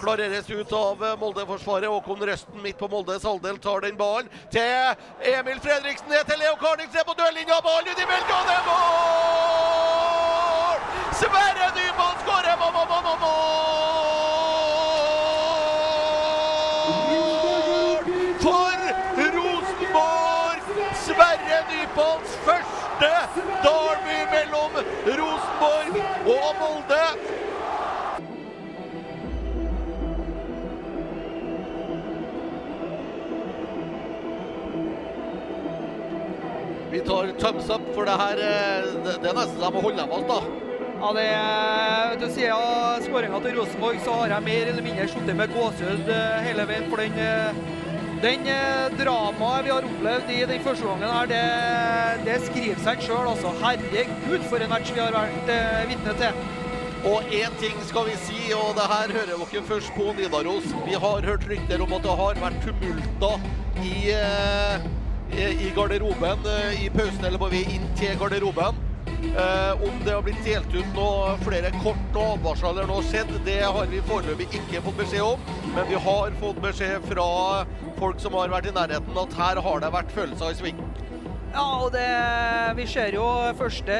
Klareres ut av Molde-forsvaret. Håkon Røsten midt på Moldes halvdel tar den ballen til Emil Fredriksen. Ned til Leo Karnings ned på dørlinja. Ballen ut i velgående mål! Sverre Nyman skårer! Mål! For Rosenborg! Sverre Nypans første derby mellom Rosenborg og Molde. Tar thumbs up, for det her eh, Det, det er nesten jeg må holde dem alt, da. Ja, det er, du, siden skåringa til Rosenborg så har jeg mer eller mindre sittet med gåsehud eh, hele veien. For den, eh, den dramaet vi har opplevd i den første gangen her, det, det skriver seg sjøl. Altså. Herregud, for en match vi har vært vitne til. Og én ting skal vi si, og det her hører dere først på Nidaros. Vi har hørt rykter om at det har vært tumulter i, eh, i garderoben eh, i pausen, eller på vei inn til garderoben. Eh, om det har blitt delt ut noe, flere kort og advarsler nå skjedd, det har vi foreløpig ikke fått beskjed om. Men vi har fått beskjed fra folk som har vært i nærheten at her har det vært følelser i sving. Ja, og det, vi ser jo første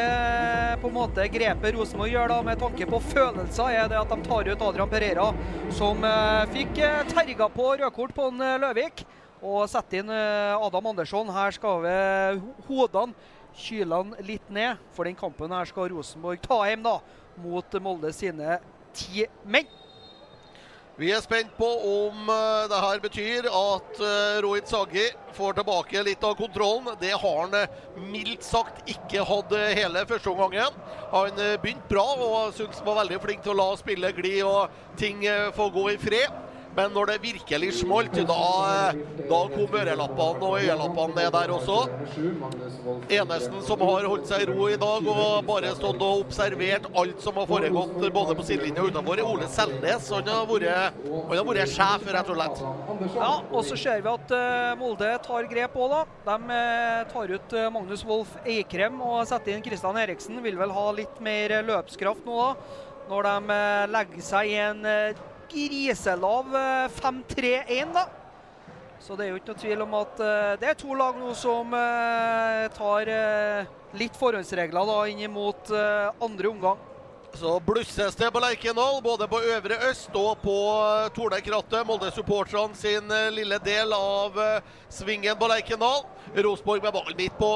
på en måte grepet Rosenborg gjør da, med tanke på følelser, er det at de tar ut Adrian Pereira, som eh, fikk eh, terga på rødkort på en eh, Løvik, og sette inn eh, Adam Andersson. Her skal vi hodene kyle litt ned, for den kampen her skal Rosenborg ta hjem da, mot Molde sine ti menn. Vi er spent på om eh, det her betyr at uh, Rohit Saggi får tilbake litt av kontrollen. Det har han eh, mildt sagt ikke hatt eh, hele første omgangen. Han begynte bra og syntes han var veldig flink til å la spillet gli og ting eh, få gå i fred. Men når det virkelig smalt, da, eh, da kom ørelappene og øyelappene ned der også. Enesten som har holdt seg i ro i dag og bare stått og observert alt som har foregått både på sidelinja og utenfor, er Ole Selnes. Han har vært, han har vært sjef, rett og slett. Ja, og så ser vi at eh, Molde tar grep òg, da. De eh, tar ut Magnus Wolff Eikrem og setter inn Kristian Eriksen. Vil vel ha litt mer løpskraft nå, da. Når de legger seg i en eh, griselav eh, 5-3-1, da. Så det er jo ikke noe tvil om at eh, det er to lag nå som eh, tar litt forhåndsregler da inn mot andre omgang. Så blusses det på Lerkendal, både på Øvre Øst og på Tornekrattet. Molde-supporterne sin lille del av svingen på Lerkendal. Rosenborg med ball midt på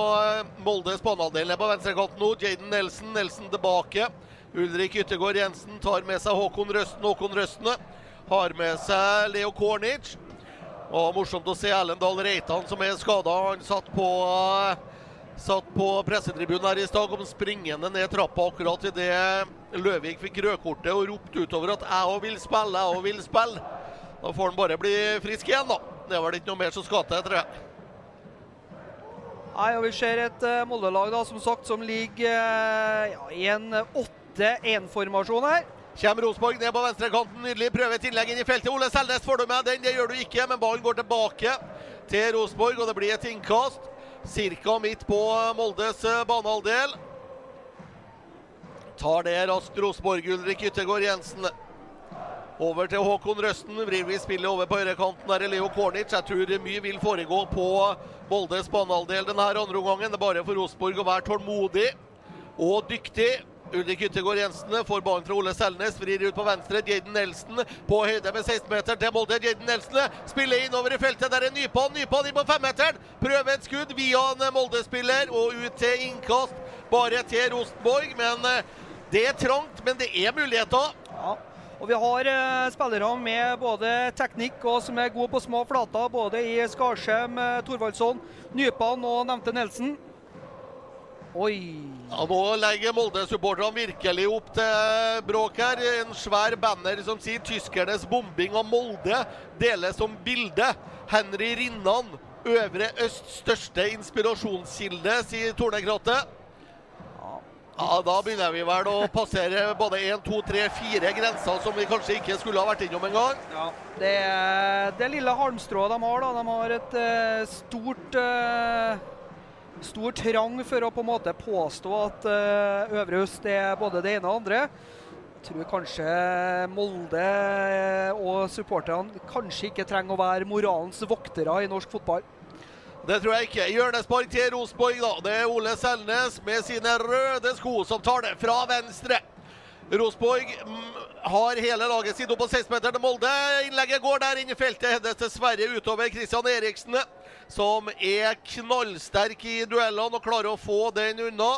Moldes banehalvdel på venstrekanten nå. Jaden Nelson, Nelson tilbake. Ulrik Yttergård Jensen tar med seg Håkon Røsten. Håkon Røstene har med seg Leo Kornic. Og morsomt å se Erlend Dahl Reitan som er skada. Han satt på eh, Satt på pressetribunen her i stad, kom springende ned trappa akkurat idet Løvik fikk rødkortet og ropte utover at 'jeg òg vil spille, jeg òg vil spille'. Da får han bare bli frisk igjen, da. Det var vel ikke noe mer som skal til, tror jeg. Nei, og Vi ser et uh, Molde-lag som sagt, som ligger uh, ja, i en 8-1-formasjon her. Kommer Rosenborg ned på venstrekanten. Nydelig Prøver et innlegg inn i feltet. Ole Selnes, får du med den? Det gjør du ikke, men ballen går tilbake til Rosenborg, og det blir et innkast. Cirka midt på Moldes banehalvdel. Tar det raskt Rosenborg. Ulrik Yttergård Jensen. Over til Håkon Røsten. Vrir vi spillet over på høyrekanten. Der er Leo Kornic. Jeg tror mye vil foregå på Moldes banehalvdel denne andre omgangen. Det er bare for Rosenborg å være tålmodig og dyktig. Ulrik Yttergård Jensen får ballen fra Ole Selnes, vrir ut på venstre. Jaden Nelson på høyde med 16-meteren til Molde. Jaden Nelson spiller innover i feltet. Der er Nypan. Nypan inn på femmeteren. Prøver et skudd via en Molde-spiller og ut til innkast. Bare til Rosenborg. Men eh, det er trangt, men det er muligheter. Ja. Og Vi har eh, spillere med både teknikk og som er gode på små flater. Både i Skarsheim, eh, Thorvaldsson, Nypan og nevnte Nelson. Oi. Ja, nå legger Molde-supporterne virkelig opp til bråk her. En svær banner som sier 'Tyskernes bombing av Molde' deles som bilde. Henry Rinnan, Øvre Østs største inspirasjonskilde, sier Tornekrattet. Ja, Da begynner vi vel å passere både én, to, tre, fire grenser som vi kanskje ikke skulle ha vært innom engang. Ja, det, det lille halmstrået de har, da. De har et uh, stort uh, Stor trang for å på en måte påstå at uh, Øvre Øst er både det ene og det andre. Jeg tror kanskje Molde og supporterne kanskje ikke trenger å være moralens voktere i norsk fotball. Det tror jeg ikke. Hjørnespark til Rosenborg, da. Det er Ole Selnes med sine røde sko som tar det fra venstre. Rosenborg mm, har hele laget sitt opp på 16-meteren til Molde. Innlegget går der inn i feltet. Hennes dessverre utover Christian Eriksen, som er knallsterk i duellene og klarer å få den unna.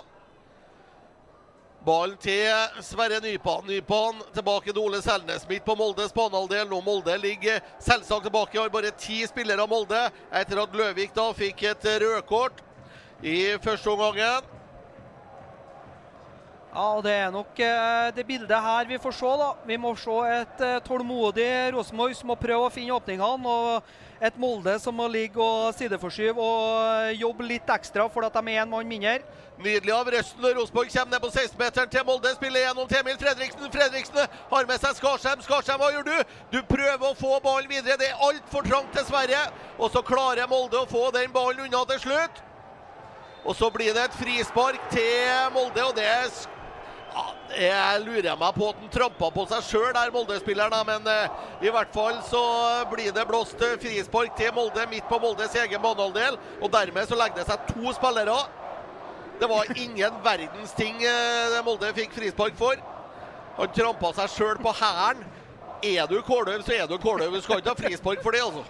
Ballen til Sverre Nypan. Nypan tilbake til Ole Selnes. Midt på Moldes banehalvdel. Nå Molde ligger selvsagt tilbake. Har bare ti spillere av Molde etter at Løvik da fikk et rødkort i første omgangen. Ja, Det er nok eh, det bildet her vi får se. da. Vi må se et eh, tålmodig Rosenborg som må prøve å finne åpningene. Og et Molde som må ligge og sideforskyve og jobbe litt ekstra for at de er én mann mindre. Nydelig av Røsten. Rosenborg kommer ned på 16-meteren til Molde. Spiller gjennom til Emil Fredriksen. Fredriksen har med seg Skarsheim. Skarsheim, hva gjør du? Du prøver å få ballen videre. Det er altfor trangt, dessverre. Og så klarer Molde å få den ballen unna til slutt. Og så blir det et frispark til Molde, og det er jeg lurer meg på at han trampa på seg sjøl der, Molde-spilleren. Men uh, i hvert fall så blir det blåst frispark til Molde midt på Moldes egen banehalvdel. Og dermed så legger det seg to spillere. Det var ingen verdens ting uh, Molde fikk frispark for. Han trampa seg sjøl på hælen. Er du kåløv, så er du kåløv. Du skal ikke ha frispark for det, altså.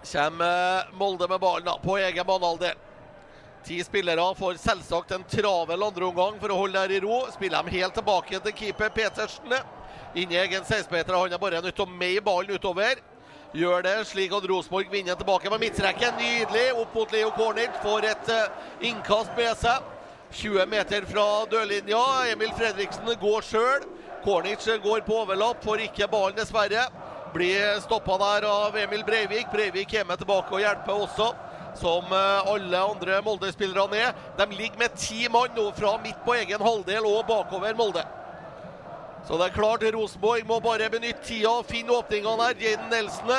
Kommer Molde med ballen på egen banehalvdel. Ti spillere får selvsagt en travel andreomgang for å holde der i ro. Spiller dem helt tilbake til keeper Petersen. Inni egen 16-meter. Han er bare nødt til å meie ballen utover. Gjør det slik at Rosenborg vinner tilbake med midtrekken. Nydelig opp mot Leo Kornic. Får et uh, innkast med seg. 20 meter fra dørlinja. Emil Fredriksen går sjøl. Kornic går på overlapp, får ikke ballen, dessverre. Blir stoppa der av Emil Breivik. Breivik kommer tilbake og hjelper også som alle andre Molde-spillerne er. De ligger med ti mann nå fra midt på egen halvdel og bakover Molde. Så det er klart Rosenborg må bare benytte tida og finne åpningene her. Jaden Nelson.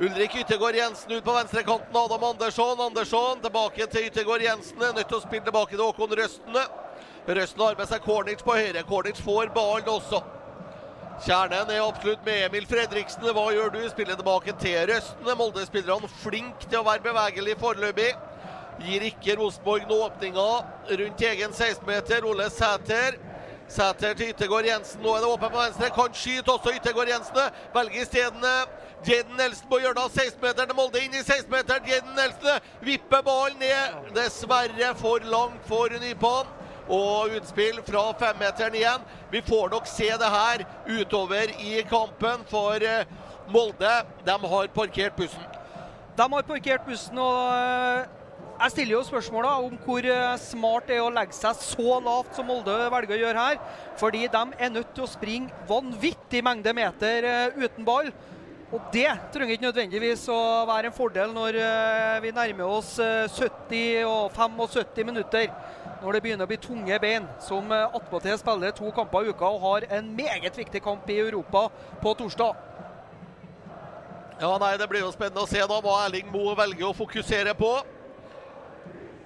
Ulrik Yttergård Jensen ut på venstrekanten. Adam Andersson. Andersson tilbake til Yttergård Jensen. Nødt til å spille tilbake til Håkon Røsten. Røsten har med seg Kornic på høyre. Kornic får ballen også. Kjernen er absolutt med Emil Fredriksen. Hva gjør du? Spiller tilbake til Røstene. Molde-spillerne flink til å være bevegelig foreløpig. Gir ikke Rosenborg noen åpninger rundt egen 16-meter. Ole Sæter. Sæter til Yttergård Jensen. Nå er det åpent på venstre. Kan skyte også Yttergård Jensen. Velger isteden Jaden Nelson på hjørnet av 16-meteren til Molde. Inn i 16-meteren. Jaden Nelson vipper ballen ned. Dessverre for langt for Nypan og utspill fra femmeteren igjen. Vi får nok se det her utover i kampen, for Molde de har parkert bussen. De har parkert bussen, og jeg stiller jo spørsmålet om hvor smart det er å legge seg så lavt som Molde velger å gjøre her. Fordi de er nødt til å springe vanvittig mengde meter uten ball. Og det trenger ikke nødvendigvis å være en fordel når eh, vi nærmer oss eh, 70 og 75 minutter. Når det begynner å bli tunge bein, som uh, attpåtil spiller to kamper i uka og har en meget viktig kamp i Europa på torsdag. Ja, nei, Det blir jo spennende å se da hva Erling Moe velger å fokusere på.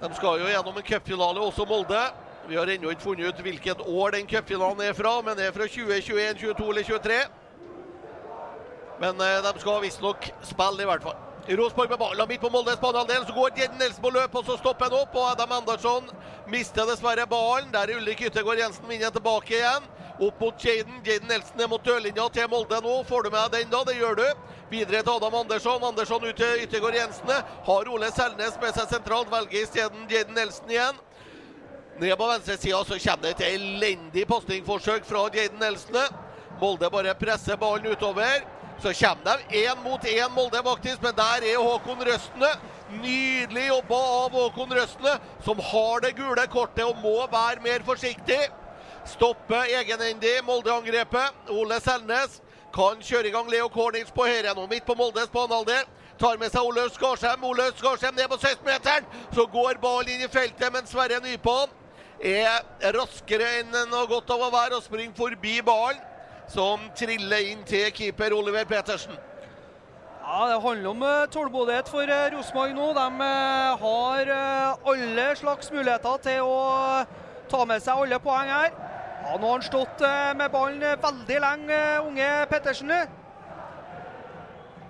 De skal jo gjennom en cupfinale, også Molde. Vi har ennå ikke funnet ut hvilket år den cupfinalen er fra, men det er fra 2021, 22 eller 23. Men eh, de skal visstnok spille, i hvert fall. Rosenborg med ballen midt på Moldes banehalvdel. Så går Jedden Nelson på løp, og så stopper han opp. Og Adam Andersson mister dessverre ballen. Der er Ulrik Yttergård Jensen vinner tilbake igjen. Opp mot Jaden. Jaden Nelson er mot dørlinja til Molde nå. Får du med deg den, da? Det gjør du. Videre til Adam Andersson. Andersson ut til Yttergård Jensen. Har Ole Selnes med seg sentralt. Velger isteden Jaden Nelson igjen. Ned på venstresida kommer det et elendig pasningforsøk fra Jaden Nelson. Molde bare presser ballen utover. Så kommer de én mot én, Molde faktisk, men der er Håkon Røstene. Nydelig jobba av Håkon Røstene, som har det gule kortet og må være mer forsiktig. Stoppe egenhendig Molde-angrepet. Ole Selnes kan kjøre i gang Leo Cornings på høyre nå, midt på Moldes banehalvdel. Tar med seg Ole Skarsheim. Ole Skarsheim ned på 16-meteren. Så går ballen inn i feltet, men Sverre Nypan er raskere enn noe godt av å være og springer forbi ballen som triller inn til keeper Oliver Petersen. Ja, Det handler om uh, tålmodighet for uh, Rosenborg nå. De uh, har alle slags muligheter til å ta med seg alle poeng her. Ja, Nå har han stått med ballen veldig lenge, unge Pettersen.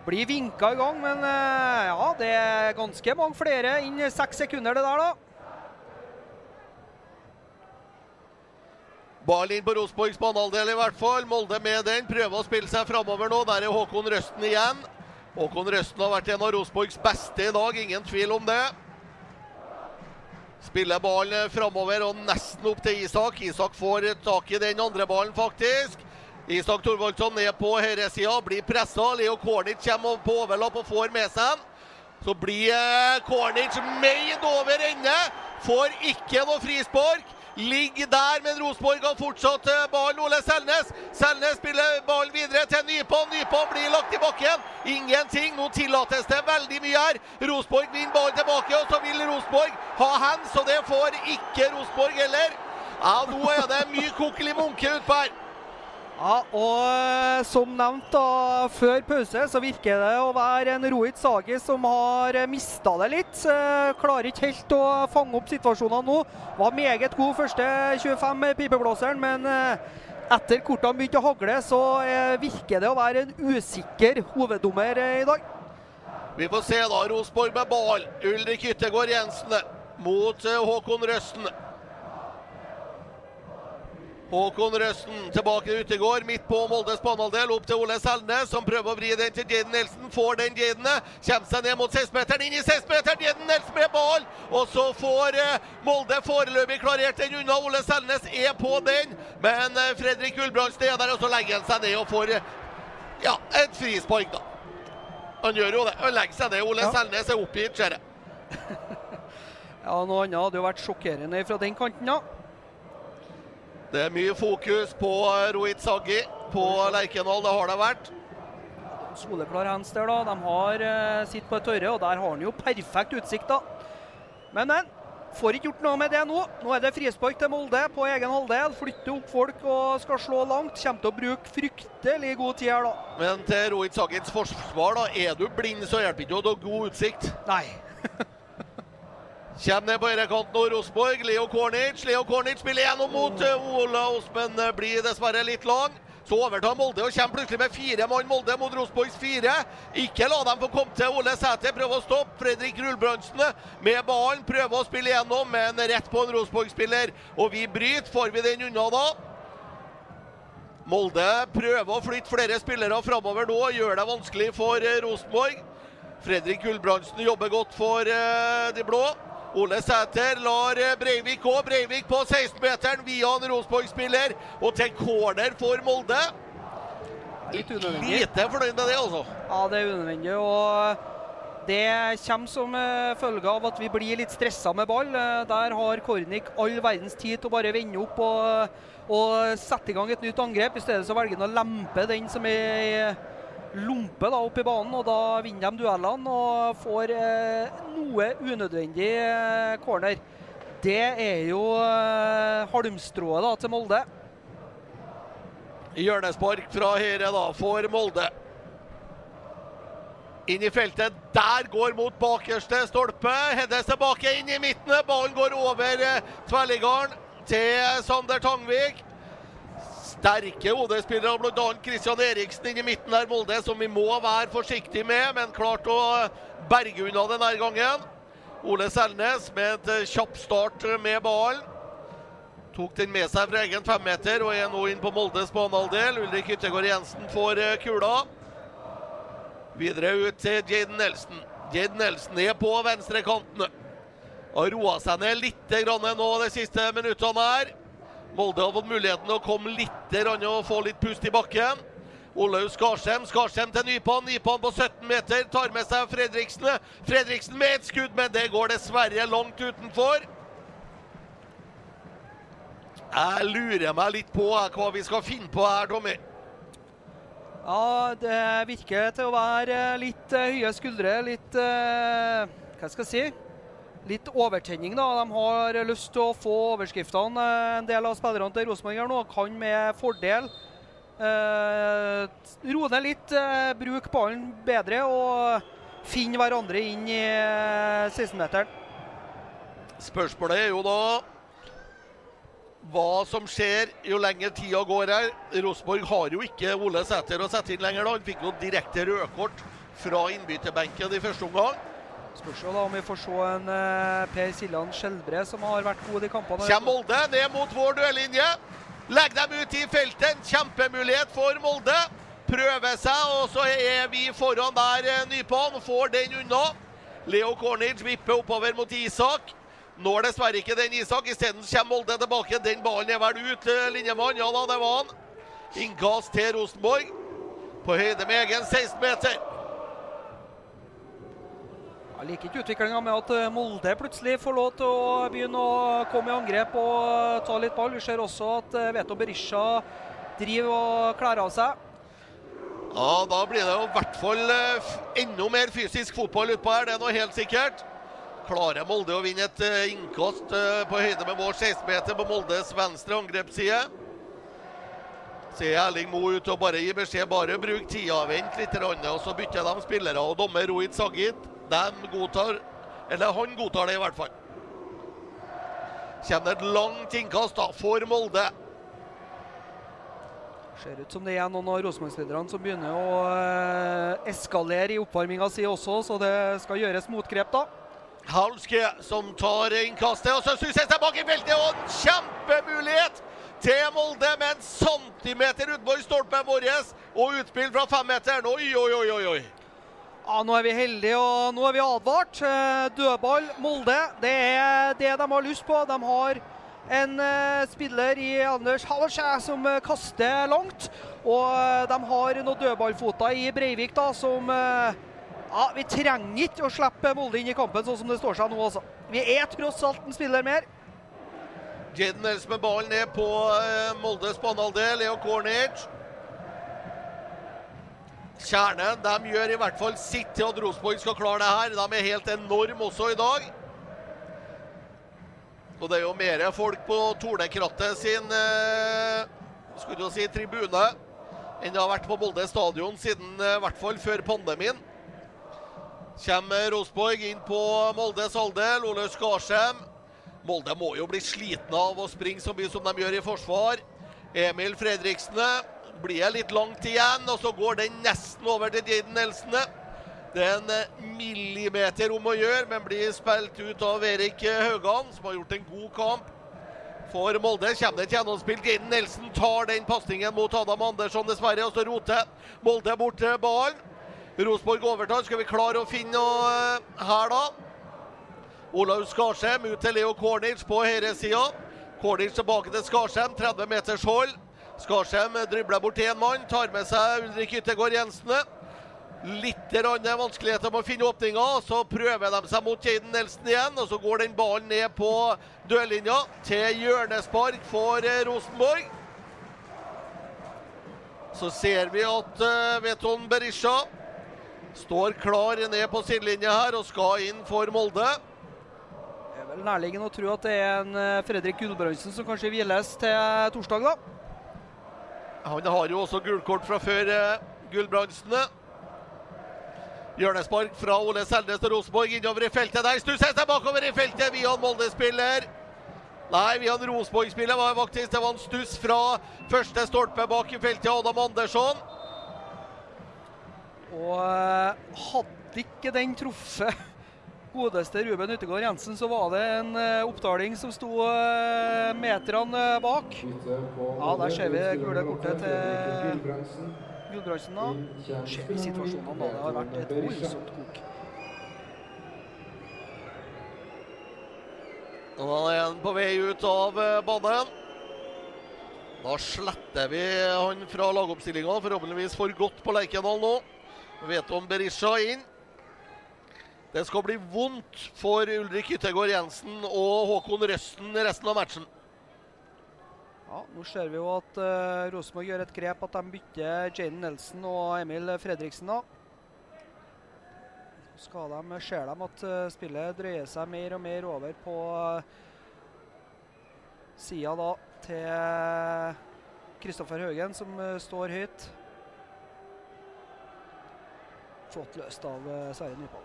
Blir vinka i gang, men ja, det er ganske mange flere inn seks sekunder, det der, da. Ball inn på Rosenborgs banehalvdel i hvert fall. Molde med den. Prøver å spille seg framover nå. Der er Håkon Røsten igjen. Håkon Røsten har vært en av Rosenborgs beste i dag, ingen tvil om det. Spiller ballen framover og nesten opp til Isak. Isak får tak i den andre ballen, faktisk. Isak Thorvaldsson ned på høyresida, blir pressa. Leo Kornic kommer på overlapp og får med seg den. Så blir eh, Kornic meid over ende. Får ikke noe frispark. Ligger der, men Rosenborg har fortsatt eh, ballen. Ole Selnes. Selnes spiller ballen videre til Nypon. Nypon blir lagt i bakken. Ingenting. Nå tillates det veldig mye her. Rosenborg vinner ballen tilbake, og så vil Rosenborg ha hands, og det får ikke Rosenborg heller. Ja, nå er det mye kokelig munke utpå her. Ja, og eh, som nevnt da, før pause, så virker det å være en Rohit Sagi som har eh, mista det litt. Eh, klarer ikke helt å fange opp situasjonene nå. Var meget god første 25 pipeblåseren, men etter kortene begynte å hagle, så virker det å være en usikker hoveddommer i dag. Vi får se da. Rosenborg med ball. Ulrik Yttergård Jensen mot Håkon Røsten. Håkon Røsten tilbake til Utegård, midt på Moldes banehalvdel. Opp til Ole Selnes, som prøver å vri den til Jaden Nelson. Får den Jadene. Kommer seg ned mot 16-meteren, inn i 16-meteren. Jaden Nelson med ball! Og så får eh, Molde foreløpig klarert den unna. Ole Selnes er på den, men eh, Fredrik Gulbrandsen er der, og så legger han seg ned og får eh, ja, et frispark, da. Han gjør jo det. Han legger seg ned. Ole ja. Selnes er oppgitt, ser jeg. ja, noe annet hadde jo vært sjokkerende fra den kanten, ja. Det er mye fokus på Rohit Saggi på Lerkendal. Det har det vært. Soleklar hands der, da. De har uh, sitt på et tørre, og der har han jo perfekt utsikt, da. Men, men. Får ikke gjort noe med det nå. Nå er det frispark til Molde på egen halvdel. Flytter opp folk og skal slå langt. Kommer til å bruke fryktelig god tid her, da. Men til Rohit Saggins forsvar, da. Er du blind, så hjelper ikke å ha god utsikt. Nei. Kommer ned på høyrekanten og Rosenborg. Leo Kornic. Leo Kornic spiller gjennom mot eh, Ola Osmen. Eh, blir dessverre litt lang. Så overtar Molde og kommer plutselig med fire mann Molde mot Rosenborgs fire. Ikke la dem få komme til. Ole Sæter prøver å stoppe. Fredrik Rulbrandsen med ballen prøver å spille gjennom, men rett på en Rosenborg-spiller. Og vi bryter. Får vi den unna da? Molde prøver å flytte flere spillere framover nå. Gjør det vanskelig for eh, Rosenborg. Fredrik Gulbrandsen jobber godt for de blå. Ole Sæter lar eh, Breivik gå. Breivik på 16-meteren via en Rosenborg-spiller. Og til corner for Molde. Litt unødvendig. Lite fornøyd med det, altså. Ja, det er unødvendig. og det kommer som eh, følge av at vi blir litt stressa med ball. Eh, der har Kornik all verdens tid til å bare vende opp og, og sette i gang et nytt angrep. I stedet så velger han å lempe den som er lompe da opp i banen, og da vinner de duellene og får eh, noe unødvendig eh, corner. Det er jo eh, halmstrået da til Molde. Hjørnespark fra høyre for Molde. Inn i feltet. Der går mot bakerste stolpe. Heddes tilbake inn i midten. Ballen går over eh, til Sander Tangvik. Sterke OD-spillere, bl.a. Christian Eriksen inn i midten der, Molde, som vi må være forsiktige med, men klart å berge unna denne gangen. Ole Selnes med et eh, kjapp start med ballen. Tok den med seg fra egen femmeter og er nå inn på Moldes banehalvdel. Ulrik Yttergård Jensen får eh, kula. Videre ut til Jaden Nelson. Jaden Nelson er på venstrekanten. Har roa seg ned litt grann nå de siste minuttene her. Molde har fått muligheten å komme litt og få litt pust i bakken. Olaug Skarsheim. Skarsheim til Nypan. Nypan på 17 meter. Tar med seg Fredriksen. Fredriksen med et skudd, men det går dessverre langt utenfor. Jeg lurer meg litt på eh, hva vi skal finne på her, Tommy. Ja, det virker til å være litt eh, høye skuldre, litt eh, Hva skal jeg si? Litt overtenning, da. De har lyst til å få overskriftene. eh, En del av spillerne til Rosenborg her nå kan med fordel eh, roe ned litt, eh, bruke ballen bedre og finne hverandre inn i eh, 16-meteren. Spørsmålet er jo da hva som skjer jo lenger tida går her. Rosenborg har jo ikke Ole Sæter å sette inn lenger. da. Han fikk jo direkte rødkort fra innbytterbenken i første omgang. Spørs jo da om vi får se en eh, Per Siljan Skjelbre som har vært god i kampene. Kjem Molde ned mot vår duellinje. Legg dem ut i feltet. En kjempemulighet for Molde. Prøver seg, og så er vi foran der eh, Nypan. Får den unna. Leo Cornich vipper oppover mot Isak. Når dessverre ikke den Isak. Isteden kommer Molde tilbake. Den ballen er vel ut, eh, linjemann. Ja da, det var han. Innkast til Rosenborg. På høyde med egen 16-meter. Jeg liker ikke utviklinga med at eh, Molde plutselig får lov til å begynne å komme i angrep og eh, ta litt ball. Vi ser også at eh, Veto Berisha driver og kler av seg. Ja, da blir det i hvert fall enda mer fysisk fotball utpå her. Det er noe helt sikkert. Klarer Molde å vinne et innkast på høyde med vår 16-meter på Moldes venstre angrepsside? Ser Erling Moe ut og bare gi beskjed bare bruk tida, vent litt, og så bytter de spillere. og Dommer Rohit Sagit de godtar Eller han godtar det i hvert fall. Kommer det et langt innkast da for Molde. Ser ut som det er noen av Rosenborg-spillerne som begynner å eh, eskalere i oppvarminga si også, så det skal gjøres motgrep, da. Halske som tar innkastet, og så synes jeg bak i feltet, og en kjempemulighet til Molde med en centimeter utenfor stolpen vår, og utspill fra femmeteren. Oi, oi, oi, oi. Ja, Nå er vi heldige, og nå er vi advart. Eh, Dødball, Molde. Det er det de har lyst på. De har en eh, spiller i Anders Hallersjæ som eh, kaster langt. Og de har noen dødballfoter i Breivik da, som Ja, vi trenger ikke å slippe Molde inn i kampen sånn som det står seg nå, altså. Vi er tross alt en spiller mer. Jaden Nelson med ballen ned på Moldes banehalvdel. Leo Kornic. Kjernen de gjør i hvert fall sitt til at Rosenborg skal klare det her. De er helt enorme også i dag. Og det er jo mer folk på Tornekrattet sin eh, skulle si, tribune enn det har vært på Molde stadion siden eh, i hvert fall før pandemien. Kommer Rosenborg inn på Moldes halvdel. Ole Skarsheim. Molde må jo bli slitne av å springe så mye som de gjør i forsvar. Emil Fredriksen blir det litt langt igjen, og så går den nesten over til Jaden Nelson. Det er en eh, millimeter om å gjøre, men blir spilt ut av Erik Haugan, som har gjort en god kamp. For Molde kommer det et gjennomspill. Jaden Nelson tar den pasningen mot Adam Andersson, dessverre, og så roter Molde bort ballen. Rosenborg overtar. Skal vi klare å finne noe eh, her, da? Olaug Skarsheim ut til Leo Kornic på høyresida. Kornic tilbake til Skarsheim, 30 meters hold. Skarsheim dribler bort én mann, tar med seg Ulrik Yttergård Jensen. Litt vanskeligheter med å finne åpninga. Så prøver de seg mot Jaden Nelson igjen, og så går den ballen ned på dørlinja til hjørnespark for eh, Rosenborg. så ser vi at uh, Veton Berisha står klar ned på sidelinja her og skal inn for Molde. Det er vel nærliggende å tro at det er en eh, Fredrik Gulbrandsen som kanskje hviles til torsdag, da. Han har jo også gulkort fra før, eh, Gulbrandsen. Hjørnespark fra Ole Selnes og Rosenborg innover i feltet. Der Stusser seg bakover i feltet via en Molde-spiller. Nei, via en Rosenborg-spiller var faktisk det var en stuss fra første stolpe bak i feltet, Adam Andersson. Og eh, hadde ikke den truffet godeste Ruben Utegård Jensen, så var det en uh, oppdaling som sto uh, meterne bak. Ja, der ser vi gule kortet til Gudbrandsen. da. Ser vi situasjonene da. Det har vært et voldsomt kok. Og han er han på vei ut av banen. Da sletter vi han fra lagoppstillinga, forhåpentligvis for godt på Lerkendal nå. Vet om Berisha inn. Det skal bli vondt for Ulrik Yttergård Jensen og Håkon Røsten resten av matchen. Ja, Nå ser vi jo at uh, Rosenborg gjør et grep at de bytter Jaden Nelson og Emil Fredriksen. da. Så ser de at uh, spillet drøyer seg mer og mer over på uh, sida da til Kristoffer Haugen, som uh, står høyt. Flott løst av Sverre Nypal.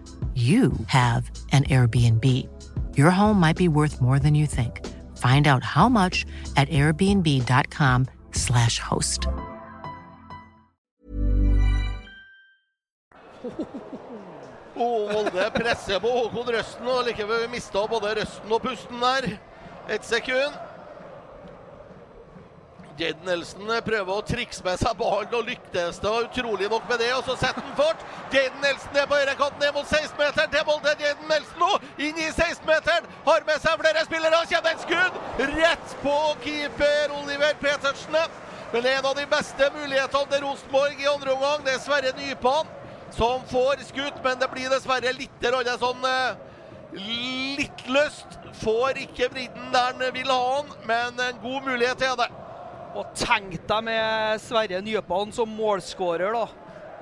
you have an Airbnb. Your home might be worth more than you think. Find out how much at airbnb.com/slash host. Molde presser på Håkon Røsten, og likevel mista både Røsten og pusten der. Et sekund. Jed Nelson prøver å trikse med seg ballen og lyktes det utrolig nok med det. Og så setter han fart. Jaden Nelson er på høyrekanten ned mot 16-meteren til Molde. Jaden Nelson nå inn i 16-meteren. Har med seg flere spillere. Kommer et skudd rett på keeper Oliver Petersen. Men en av de beste mulighetene til Rosenborg i andre omgang, det er Sverre Nypan som får skutt, men det blir dessverre litt sånn litt løst. Får ikke bredden der han vil ha han, men en god mulighet er det. Og tenk deg med Sverre Nypan som målskårer da,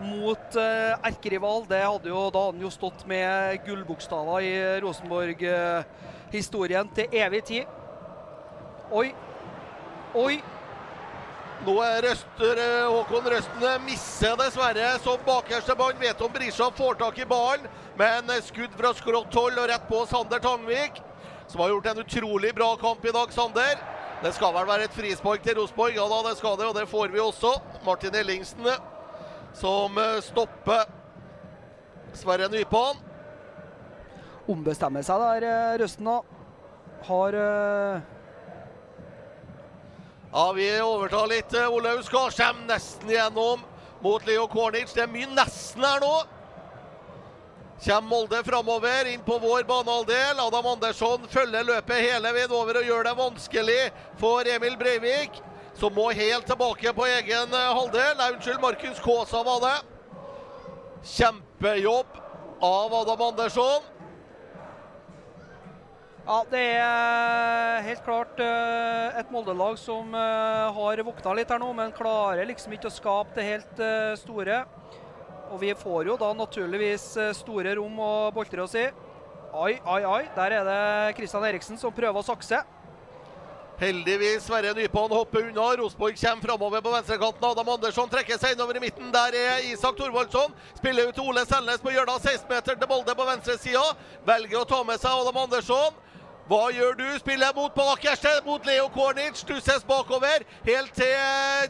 mot eh, erkerival. Det hadde jo, da han jo stått med gullbokstaver i Rosenborg-historien til evig tid. Oi. Oi. Nå er Røster, Håkon Røstene misser dessverre som bakerste mann. Vet om Brisja får tak i ballen, men skudd fra skrått hold og rett på Sander Tangvik, som har gjort en utrolig bra kamp i dag, Sander. Det skal vel være et frispark til Rosenborg, ja da, det skal det, og det får vi også. Martin Ellingsen som stopper Sverre Nypan. Ombestemmer seg der, Røsten, da. Har uh... Ja, vi overtar litt. Olaug Skarsheim nesten gjennom mot Leo Kornic. Det er mye nesten her nå. Kommer Molde framover, inn på vår banehalvdel. Adam Andersson følger løpet hele veien over og gjør det vanskelig for Emil Breivik, som må helt tilbake på egen eh, halvdel. Nei, unnskyld, Markus Kaasa var det. Kjempejobb av Adam Andersson. Ja, det er helt klart eh, et Molde-lag som eh, har vokta litt her nå, men klarer liksom ikke å skape det helt eh, store. Og vi får jo da naturligvis eh, store rom å boltre oss i. Ai, ai, ai. Der er det Kristian Eriksen som prøver å sakse. Heldigvis Sverre Nypan hopper unna. Rosborg kommer framover på venstrekanten. Adam Andersson trekker seg innover i midten. Der er Isak Thorvaldsson. Spiller ut til Ole Selnes på hjørnet. 16-meter til Molde på venstresida. Velger å ta med seg Adam Andersson. Hva gjør du? Spiller mot bakerste, mot Leo Kornic. Stusses bakover, helt til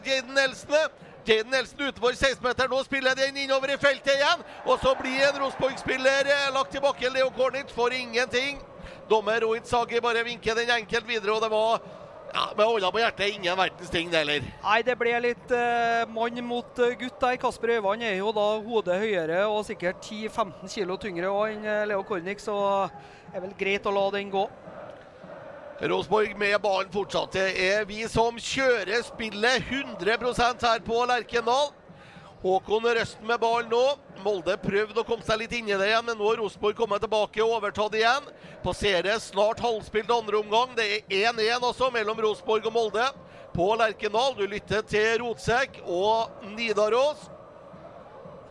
Jaden Nelson. Jaden Nelson utenfor 16-meteren. Nå spiller den innover i feltet igjen. Og så blir en Rosenborg-spiller eh, lagt til bakken. Leo Kornic får ingenting. Dommer Rohit Sagi bare vinker den enkelt videre, og det var ja, med hånda på hjertet ingen verdens ting, det heller. Nei, det ble litt eh, mann mot eh, gutt der. Kasper Øyvand er jo da hodet høyere og sikkert 10-15 kilo tyngre enn eh, Leo Kornic, så det er vel greit å la den gå. Rosenborg med ballen fortsatt. Det er vi som kjører spillet 100% her på Lerkendal. Håkon Røsten med ballen nå. Molde prøvde å komme seg litt inn i det igjen, men nå har Rosenborg kommet tilbake og overtatt igjen. Passerer snart halvspilt andre omgang. Det er 1-1 også mellom Rosenborg og Molde på Lerkendal. Du lytter til Rotsekk og Nidaros.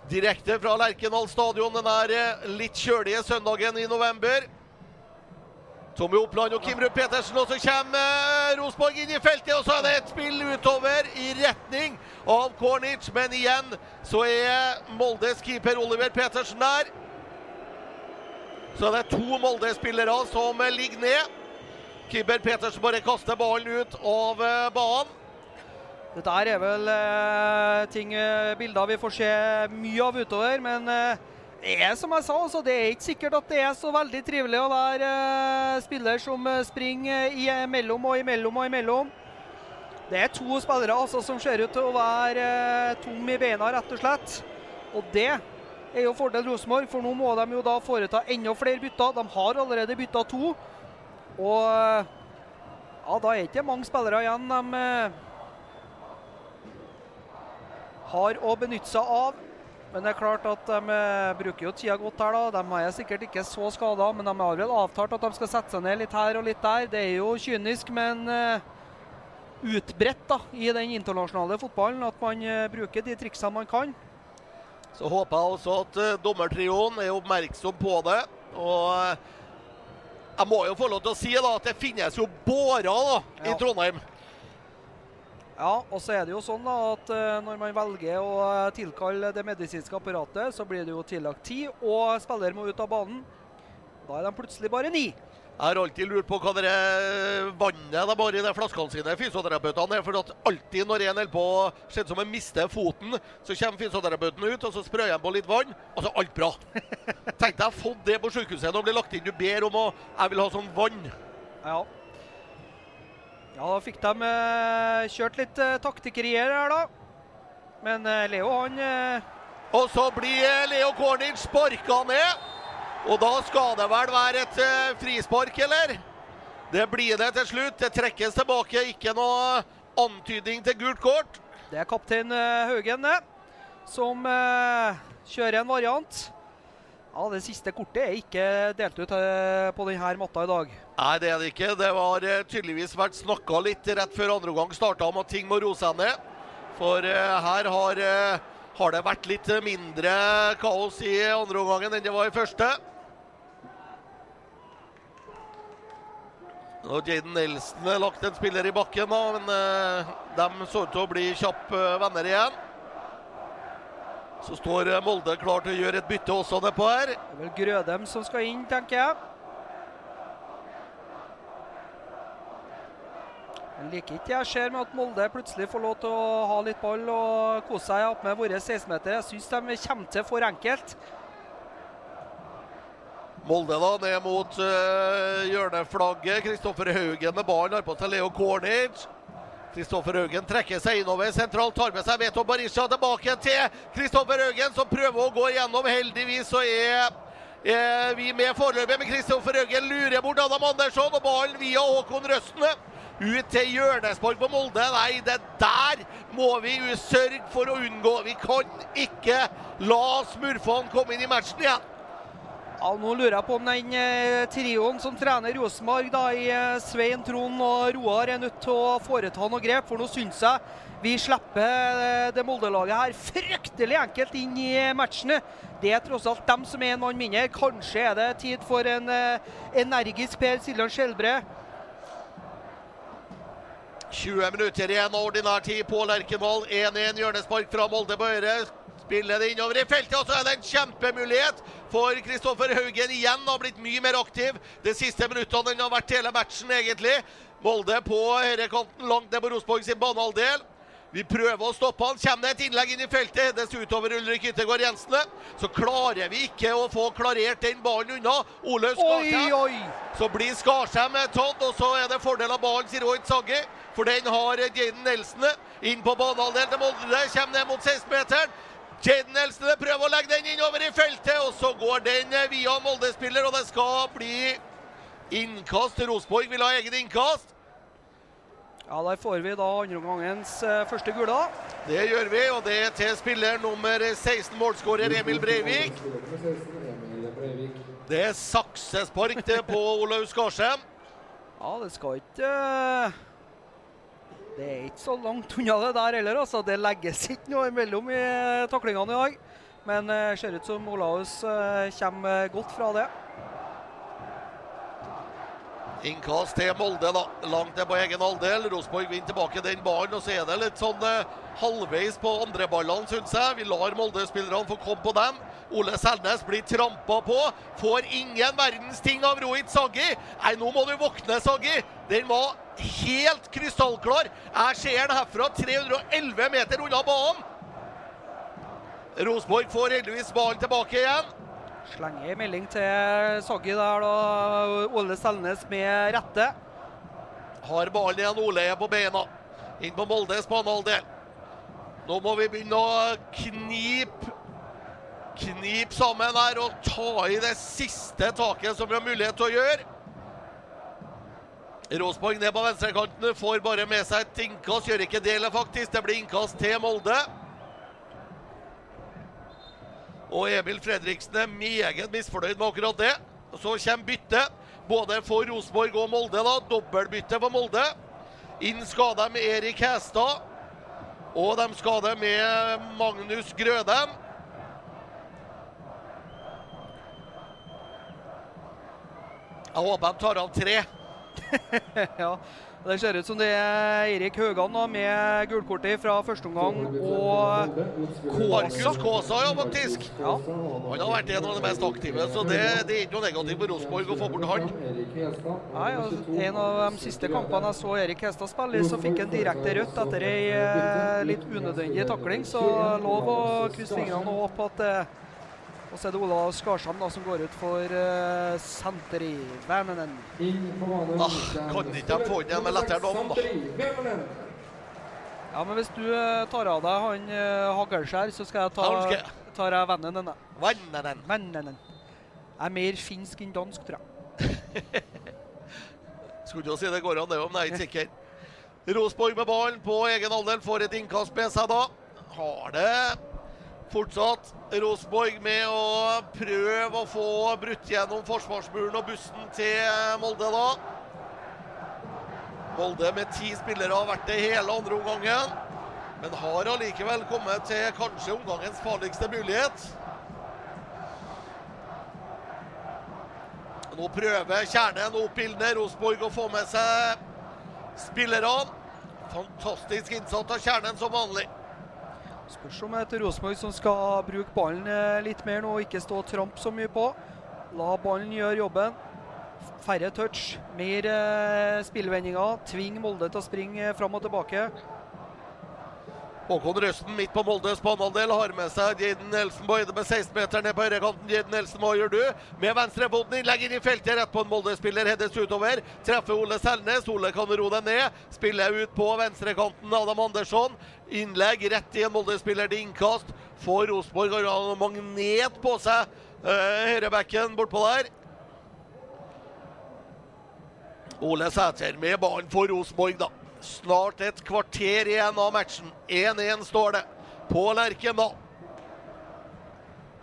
Direkte fra Lerkendal stadion denne litt kjølige søndagen i november. Tommy Oppland og Kimrud Petersen, og så kommer Rosenborg inn i feltet. Og så er det et spill utover i retning av Kornic, men igjen så er Moldes keeper Oliver Petersen der. Så er det to Molde-spillere som ligger ned. Keeper Petersen bare kaster ballen ut av banen. Dette er vel eh, ting, bilder vi får se mye av utover, men eh, det er som jeg sa, altså, det er ikke sikkert at det er så veldig trivelig å være eh, spiller som springer imellom og imellom og imellom. Det er to spillere altså, som ser ut til å være eh, tom i beina, rett og slett. Og det er jo fordel Rosenborg, for nå må de jo da foreta enda flere bytter. De har allerede bytta to. Og ja, da er det ikke mange spillere igjen de eh, har å benytte seg av. Men det er klart at de eh, bruker jo tida godt her. da. De er sikkert ikke så skada, men de har vel avtalt at de skal sette seg ned litt her og litt der. Det er jo kynisk, men uh, utbredt da, i den internasjonale fotballen at man uh, bruker de triksene man kan. Så håper jeg også at dommertrioen er oppmerksom på det. Og jeg må jo få lov til å si da, at det finnes jo bårer da, ja. i Trondheim. Ja, og så er det jo sånn da at uh, når man velger å tilkalle det medisinske apparatet, så blir det jo tillagt tid, og spiller må ut av banen. Da er de plutselig bare ni. Jeg har alltid lurt på hva det vannet de har i de flaskene sine, fysioterapeutene er. For at alltid når en holder på ser ut som en mister foten, så kommer fysioterapeuten ut, og så sprøyer han på litt vann, og så er alt bra. Tenk deg få det på sykehuset og blir lagt inn. Du ber om å Jeg vil ha sånn vann. Ja. Ja, da fikk de eh, kjørt litt eh, taktikkerier her, da. Men eh, Leo, han eh, Og så blir Leo Kornic sparka ned. Og da skal det vel være et frispark, eller? Det blir det til slutt. Det trekkes tilbake. Ikke noe antydning til gult kort. Det er kaptein Haugen, det, som kjører en variant. Ja, Det siste kortet er ikke delt ut på denne matta i dag. Nei, det er det ikke. Det var uh, tydeligvis vært snakka litt rett før andre omgang starta om at ting må roe seg ned. For uh, her har, uh, har, det vært litt mindre kaos i andre omgangen enn det var i første. Og Jaden Nelson har lagt en spiller i bakken, da, men de så ut til å bli kjappe venner igjen. Så står Molde klar til å gjøre et bytte også nedpå her. Det er vel Grødem som skal inn, tenker jeg. Jeg liker ikke jeg ser med at Molde plutselig får lov til å ha litt ball og kose seg opp med våre 16-meter. Jeg syns de kommer til for enkelt. Molde da ned mot uh, hjørneflagget. Kristoffer Haugen med ballen har på seg Leo Cornic. Kristoffer Haugen trekker seg innover sentralt, tar med seg Veto Barisha tilbake til Kristoffer Haugen, som prøver å gå igjennom. Heldigvis så er er vi med foreløpig, men Kristoffer Haugen lurer bort Adam Andersson og ballen via Håkon Røstene. Ut til hjørnespark på Molde. Nei, det der må vi sørge for å unngå. Vi kan ikke la smurfene komme inn i matchen igjen. Ja, nå lurer jeg på om den eh, trioen som trener Rosenborg, i eh, Svein, Trond og Roar, er nødt til å foreta noe grep. For nå syns jeg vi slipper eh, det Molde-laget her fryktelig enkelt inn i matchene. Det er tross alt dem som er en mann mindre. Kanskje er det tid for en energisk Per Siljan Skjelbre. 20 minutter igjen av ordinær tid på Lerkendal. 1-1 hjørnespark fra Molde på høyre. Spiller det innover i feltet, og så er det en kjempemulighet for Kristoffer Haugen. Igjen har blitt mye mer aktiv de siste minuttene enn har vært hele matchen, egentlig. Molde på høyrekanten, langt ned på Rosenborg sin banehalvdel. Vi prøver å stoppe han. Kommer det et innlegg inn i feltet, hedes utover Ulrik Yttergård Jensen, så klarer vi ikke å få klarert den ballen unna. Olaug Skarsheim. Oi, oi! Så blir Skarsheim tatt, og så er det fordel av ballen, sier Roit Sagge. For den har Jaden Nelson inn på banehalvdelen til Molde. Kommer ned mot 16-meteren. Jaden Nelson prøver å legge den innover i feltet, og så går den via Molde-spiller, og det skal bli innkast. Rosenborg vil ha egen innkast. Ja, Der får vi da andreomgangens eh, første gule. Det gjør vi, og det er til spiller nummer 16, målskårer Emil Breivik. Det er saksespark på Olaug Skarsheim. Ja, det skal ikke eh, Det er ikke så langt unna det der heller, altså. Det legges ikke noe imellom i taklingene i dag. Men det ser ut som Olaus eh, kommer godt fra det. Innkast til Molde, da. Langt ned på egen halvdel. Rosenborg vinner tilbake den ballen, og så er det litt sånn eh, halvveis på andre ballene, syns jeg. Vi lar Molde-spillerne få komme på dem. Ole Selnes blir trampa på. Får ingen verdens ting av Rohit Saggi. Nei, nå må du våkne, Saggi. Den var helt krystallklar. Jeg ser den herfra 311 meter unna banen. Rosenborg får heldigvis ballen tilbake igjen. Slenger en melding til Soggy der, da. Ole Selnes med rette. Har ballen igjen. Ole er på beina. Inn på Moldes banehalvdel. Nå må vi begynne å knipe Knip sammen her og ta i det siste taket som vi har mulighet til å gjøre. Rosenborg ned på venstrekanten får bare med seg et innkast. Gjør ikke det, faktisk. Det blir innkast til Molde. Og Emil Fredriksen er meget misfornøyd med akkurat det. Så kommer byttet, både for Rosenborg og Molde. da, Dobbeltbytte for Molde. Inn skal de med Erik Hestad. Og de skal det med Magnus Grøden. Jeg håper de tar av tre. ja, Det ser ut som det er Eirik Haugan da, med gulkortet fra første omgang og Markus Kåsa. Ja, faktisk. Ja. Han har vært en av de mest aktive, så det, det er ikke noe negativt for Rosenborg å få bort han. Nei, En av de siste kampene jeg så Erik Hestad spille, så fikk han direkte rødt etter ei eh, litt unødvendig takling. Så lov å krysse fingrene og håpe at eh, Og så er det Olav Skarsheim da, som går ut for uh, senter i Vänenen. Ah, kan ikke de få inn en med lettere dom, da? Ja, men hvis du eh, tar av deg han uh, Haglskjær, så skal jeg ta tar jeg Vänenen. jeg. Vennenen. Jeg er mer finsk enn dansk, tror jeg. Skulle jo si det går an, det, men jeg er ikke sikker. Rosborg med ballen på egen halvdel får et innkast med seg da. Har det fortsatt Rosenborg med å prøve å få brutt gjennom forsvarsmuren og bussen til Molde da. Molde med ti spillere har vært det hele andre omgangen, men har allikevel kommet til kanskje omgangens farligste mulighet. Nå prøver kjernen og oppildne Rosenborg å få med seg spillerne. Fantastisk innsatt av kjernen som vanlig. Spørs om er Rosenborg som skal bruke ballen eh, litt mer nå og ikke stå og trampe så mye på. La ballen gjøre jobben. Færre touch, mer eh, spillvendinger. Tving Molde til å springe fram og tilbake. Håkon Røsten midt på Moldes banehalvdel har med seg Jaden Elsenboe. Det med 16-meteren ned på høyrekanten. Jaden Nelson, hva gjør du? Med venstrefoten innlegg inn i feltet, rett på en Molde-spiller. Heddes utover. Treffer Ole Selnes. Ole kan ro den ned. Spiller ut på venstrekanten. Adam Andersson. Innlegg rett i en Molde-spiller til innkast. Får Rosenborg har han magnet på seg Høyrebekken bortpå der. Ole Sæter med ballen for Rosenborg, da. Snart et kvarter igjen av matchen. 1-1 står det på Lerkendal.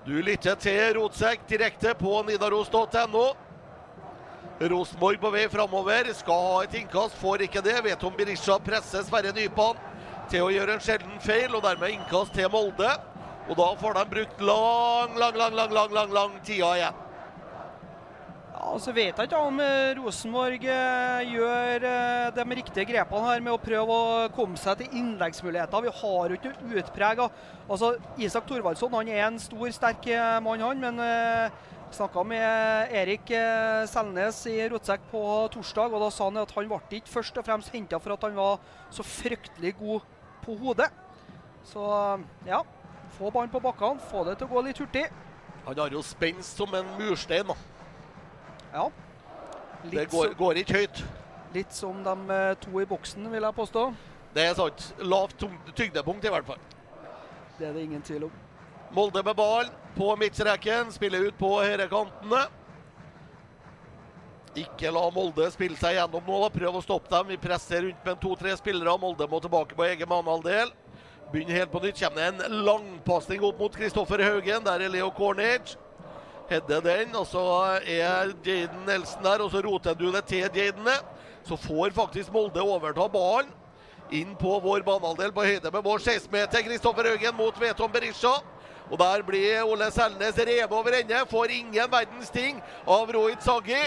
Du lytter til Rotsekk direkte på nidaros.no. Rosenborg på vei framover. Skal ha et innkast, får ikke det. Vet om Berisha presser Sverre Nypan til å gjøre en sjelden feil, og dermed innkast til Molde. Og da får de brukt lang, lang, lang, lang, lang, lang, lang tida igjen. Ja, så vet jeg ikke om eh, Rosenborg eh, gjør eh, de riktige grepene her med å prøve å komme seg til innleggsmuligheter. Vi har jo ikke utprega altså, Isak Thorvaldsson han er en stor, sterk mann, han. Men jeg snakka med Erik Selnes i Rotsekk på torsdag, og da sa han at han ble ikke først og fremst henta for at han var så fryktelig god på hodet. Så ja, få ballen på bakkene, få det til å gå litt hurtig. Han har jo spenst som en murstein. da. Ja. Litt det går, går, ikke høyt. Litt som de eh, to i boksen, vil jeg påstå. Det er sant. Lavt tyngdepunkt, i hvert fall. Det er det ingen tvil om. Molde med ball på midtstreken, spiller ut på høyrekantene. Ikke la Molde spille seg gjennom nå. da, Prøv å stoppe dem. Vi presser rundt med to-tre spillere. Molde må tilbake på egen banehalvdel. Begynner helt på nytt. Kommer det en langpasning opp mot Kristoffer Haugen. Der er Leo Cornage. Hedde den, og så er Jaden Nelson der, og så roter du det til Jadene. Så får faktisk Molde overta ballen inn på vår banehalvdel på høyde med vår 16-meter. Kristoffer Haugen mot Veton Berisha. Og der blir Ole Selnes revet over ende. Får ingen verdens ting av Rohit Saggi.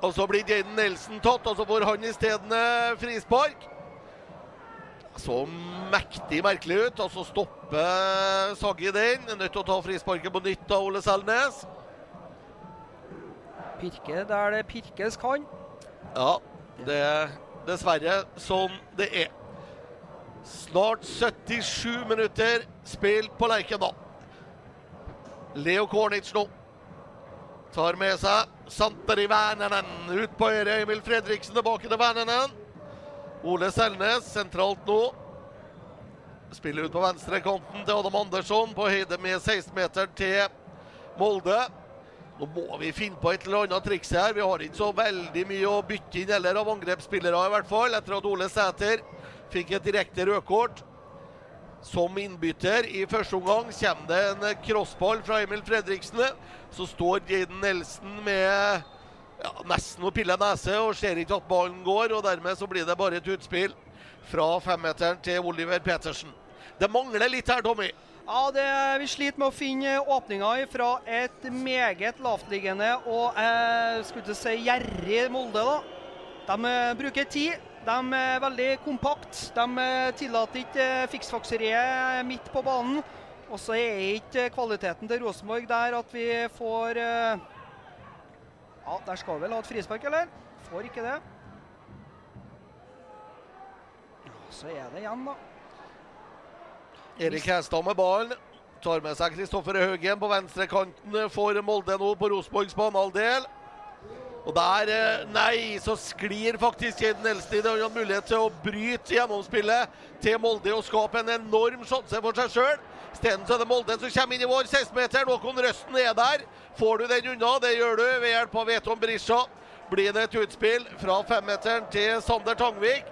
Og så blir Jaden Nelson tatt, og så får han isteden frispark så mektig merkelig ut. Og så stopper Saggi den. Nødt til å ta frisparket på nytt av Ole Selnes. Pirke der det pirkes kan. Ja, det er dessverre sånn det er. Snart 77 minutter spilt på Lerkendal. Leo Kornic nå tar med seg Santeri Vernenen ut på høyre. Emil Fredriksen tilbake til Vernenen. Ole Selnes sentralt nå. Spiller ut på venstrekanten til Adam Andersson på høyde med 16-meteren til Molde. Nå må vi finne på et eller annet triks her. Vi har ikke så veldig mye å bytte inn heller av angrepsspillere, i hvert fall. Etter at Ole Sæter fikk et direkte rødkort som innbytter i første omgang. Kommer det en crossball fra Emil Fredriksen, så står Jaden Nelson med ja, nesten å pille nese og ser ikke at ballen går. og Dermed så blir det bare et utspill fra femmeteren til Oliver Petersen. Det mangler litt her, Tommy. Ja, det, Vi sliter med å finne åpninger fra et meget lavtliggende og eh, skulle si gjerrig Molde. da. De eh, bruker tid. De er veldig kompakt. De eh, tillater ikke eh, fiksfakseriet midt på banen. Og så er ikke kvaliteten til Rosenborg der at vi får eh, ja, Der skal vi vel ha et frispark, eller? Får ikke det. Så er det igjen, da. Erik Hestad med ballen. Tar med seg Kristoffer Haugen på venstrekanten for Molde nå på Rosenborgs banehalvdel. Og der, eh, nei, så sklir faktisk Jaden Elstid. og har mulighet til å bryte gjennomspillet til Molde og skape en enorm sjanse for seg sjøl. Isteden er det Molde som kommer inn i vår 16-meter. Håkon Røsten er der. Får du den unna? Det gjør du ved hjelp av Veton Brisja. Blir det et utspill fra femmeteren til Sander Tangvik.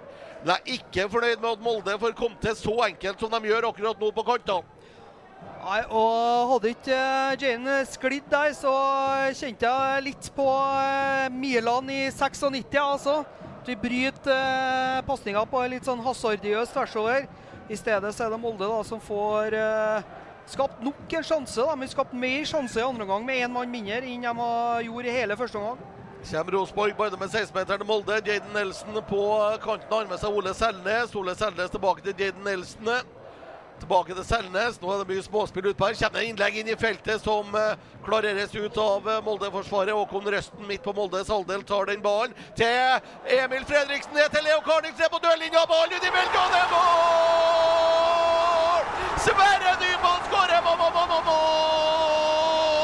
Men jeg er ikke fornøyd med at Molde får komme til så enkelt som de gjør akkurat nå på kantene. Nei, og Hadde ikke uh, Jane sklidd der, så kjente jeg litt på uh, Milan i 96. altså. De bryter uh, pasninga på en litt sånn hasardiøs tversover. I stedet så er det Molde da, som får skapt nok en sjanse. De har skapt mer sjanse i andre omgang med én mann mindre enn de gjorde i hele første omgang. Kommer Rosborg bare med 16-meteren til Molde. Jaden Nelson på kanten har med seg Ole Selnes. Ole Selnes tilbake til Jaden Nelson. Tilbake til Selnes. Nå er det mye småspill utpå her. Det innlegg inn i feltet som uh, klareres ut av uh, Molde-forsvaret. Håkon Røsten midt på Moldes halvdel tar den ballen til Emil Fredriksen. Ned til Leo Karnix, ned på dørlinja. Ballen ut i velgående mål! Sverre Nyman skårer! Mål, mål, mål, mål!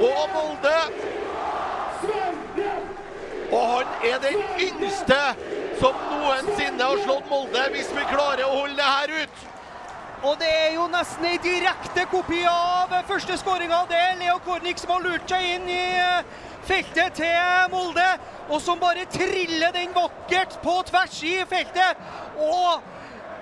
Og Molde. Og han er den yngste som noensinne har slått Molde, hvis vi klarer å holde det her ut. Og det er jo nesten ei direkte kopi av første skåringa. Det er Leo Kornik som har lurt seg inn i eh, feltet til Molde, og som bare triller den vakkert på tvers i feltet. Og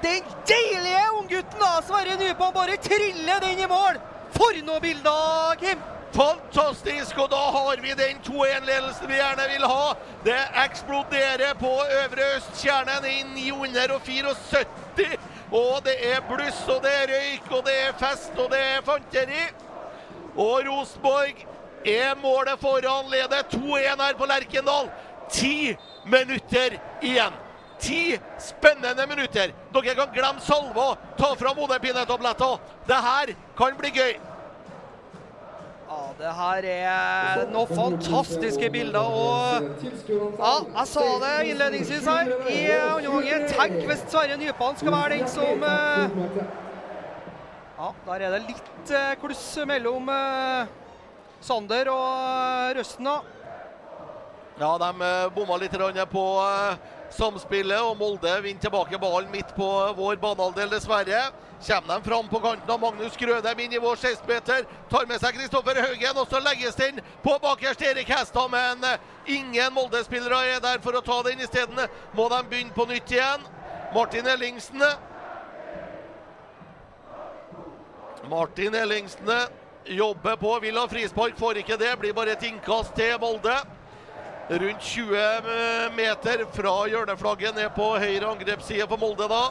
den deilige unggutten Sverre Nypan, bare triller den i mål. For noe bilder, Kim! Fantastisk, og da har vi den 2-1-ledelsen vi gjerne vil ha. Det eksploderer på Øvre Østkjernen i 974. Og det er bluss, og det er røyk, og det er fest, og det er fanteri. Og Rosenborg er målet foran, leder 2-1 her på Lerkendal. Ti minutter igjen. Ti spennende minutter. Dere kan glemme salva, ta fram hodepinetabletter. Det her kan bli gøy. Ja, det her er noen fantastiske bilder. Og ja, jeg sa det innledningsvis her i andre omgang. Tenk hvis Sverre Nypan skal være den som eh, Ja, der er det litt eh, kluss mellom eh, Sander og Røsten, da. Ja, de bomma litt på samspillet, og Molde vinner tilbake ballen midt på vår banehalvdel, dessverre. Kommer de fram på kanten av Magnus Grødem inn i vår 16-meter. Tar med seg Kristoffer Haugen, og så legges den på bakerst Erik Hestad. Men ingen Molde-spillere er der for å ta den isteden. Må de begynne på nytt igjen. Martin Ellingsen. Martin Ellingsen jobber på. Vil ha frispark, får ikke det. Blir bare et innkast til Molde. Rundt 20 meter fra hjørneflagget ned på høyre angrepsside for Molde da.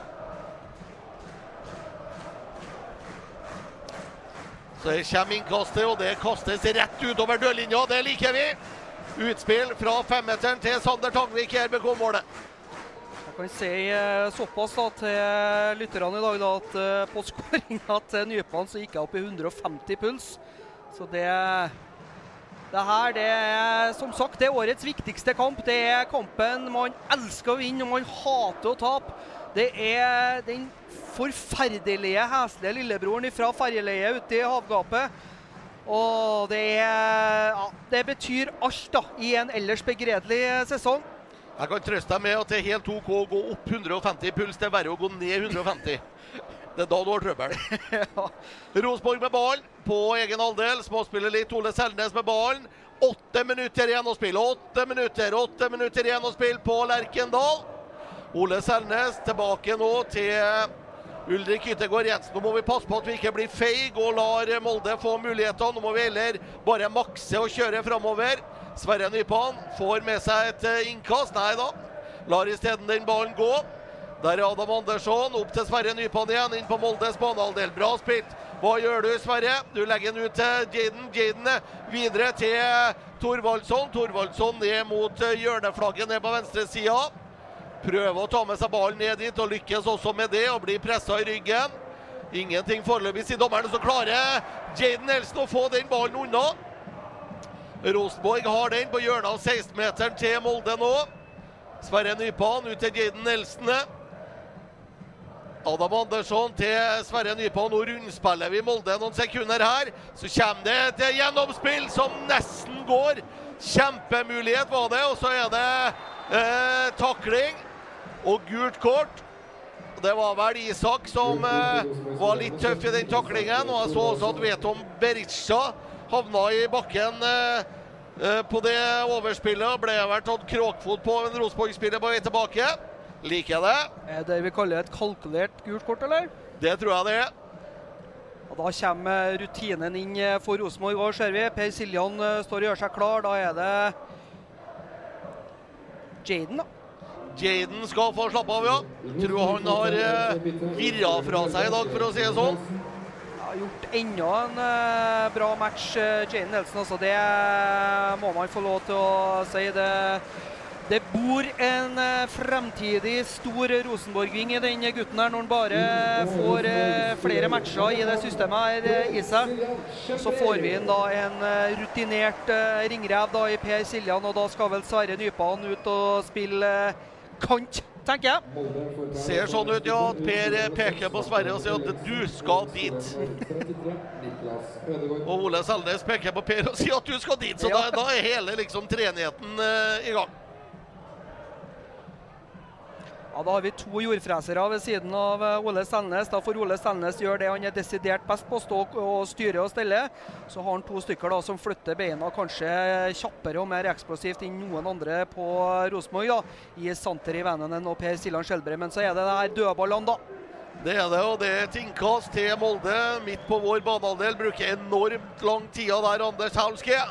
Så kommer innkastet, og det kastes rett utover dørlinja. Det liker vi. Utspill fra femmeteren til Sander Tangvik. Her RBK-målet. Jeg kan si eh, såpass da, til lytterne i dag da, at eh, på skåringa til Nypan så gikk jeg opp i 150 puls. Så det det her det er som sagt det er årets viktigste kamp. Det er kampen man elsker å vinne og man hater å tape. Det er den forferdelige, heslige lillebroren fra ferjeleiet ute i havgapet. Og det, er, ja, det betyr alt da, i en ellers begredelig sesong. Jeg kan trøste deg med at det er helt OK å gå opp 150 puls. Det er verre å gå ned 150. Det er da du har trøbbel. ja. Rosborg med ballen på egen halvdel. Småspiller litt. Ole Selnes med ballen. Åtte minutter igjen å spille. Åtte minutter, åtte minutter igjen å spille på Lerkendal. Ole Selnes tilbake nå til Ulrik Yttergård Jensen. Nå må vi passe på at vi ikke blir feige og lar Molde få muligheter. Nå må vi heller bare makse og kjøre framover. Sverre Nypan får med seg et innkast. Nei da. Lar isteden den ballen gå. Der er Adam Andersson opp til Sverre Nypan igjen, inn på Moldes banehalvdel. Bra spilt. Hva gjør du, Sverre? Du legger den ut til Jaden. Jaden videre til Thorvaldsson. Thorvaldsson ned mot eh, hjørneflagget ned på venstresida. Prøver å ta med seg ballen ned dit, og lykkes også med det, og blir pressa i ryggen. Ingenting foreløpig, sier dommeren. Så klarer Jaden Nelson å få den ballen unna. Rosenborg har den på hjørnet av 16-meteren til Molde nå. Sverre Nypan ut til Jaden Nelson. Adam Andersson til Sverre Nypå. Nå rundspiller vi Molde noen sekunder her. Så kommer det et gjennomspill som nesten går. Kjempemulighet var det, og så er det eh, takling og gult kort. Det var vel Isak som eh, var litt tøff i den taklingen. Og jeg så også at Veton Berisha havna i bakken eh, eh, på det overspillet. Ble vel tatt kråkfot på en Rosenborg-spiller på vei tilbake. Liker jeg det. Er det vi kaller et kalkulert gult kort, eller? Det tror jeg det er. Og Da kommer rutinen inn eh, for Rosenborg. òg, ser vi? Per Siljan eh, står og gjør seg klar. Da er det Jaden, da. Jaden skal få slappe av, ja. Tror han har eh, virra fra seg i dag, for å si det sånn. Har gjort enda en bra match, Jaden Nelson. Altså, det må man få lov til å si. Det, det bor en eh, fremtidig stor Rosenborg-ving i den gutten her, når han bare får eh, flere matcher i det systemet her eh, i seg. Så får vi inn da en rutinert ringrev da i Per Siljan, og da skal vel Sverre Nypan ut og spille kant, tenker jeg. Ser sånn ut, ja. Per peker på Sverre og sier at du skal dit. Og Ole Selnes peker på Per og sier at du skal dit. Så Ja. da, da er hele liksom treenigheten uh, i gang. Ja, Da har vi to jordfresere ved siden av eh, Ole Selnes. Da får Ole Selnes gjøre det han er desidert best på, stå og styre og stelle. Så har han to stykker da som flytter beina kanskje kjappere og mer eksplosivt enn noen andre på Rosenborg. I Santer i Vennenen og Per Siljan Skjelbre. Men så er det det her dødballene, da. Det er det, og det er et innkast til Molde midt på vår banehalvdel. Bruker enormt lang tida der, Anders Haulske.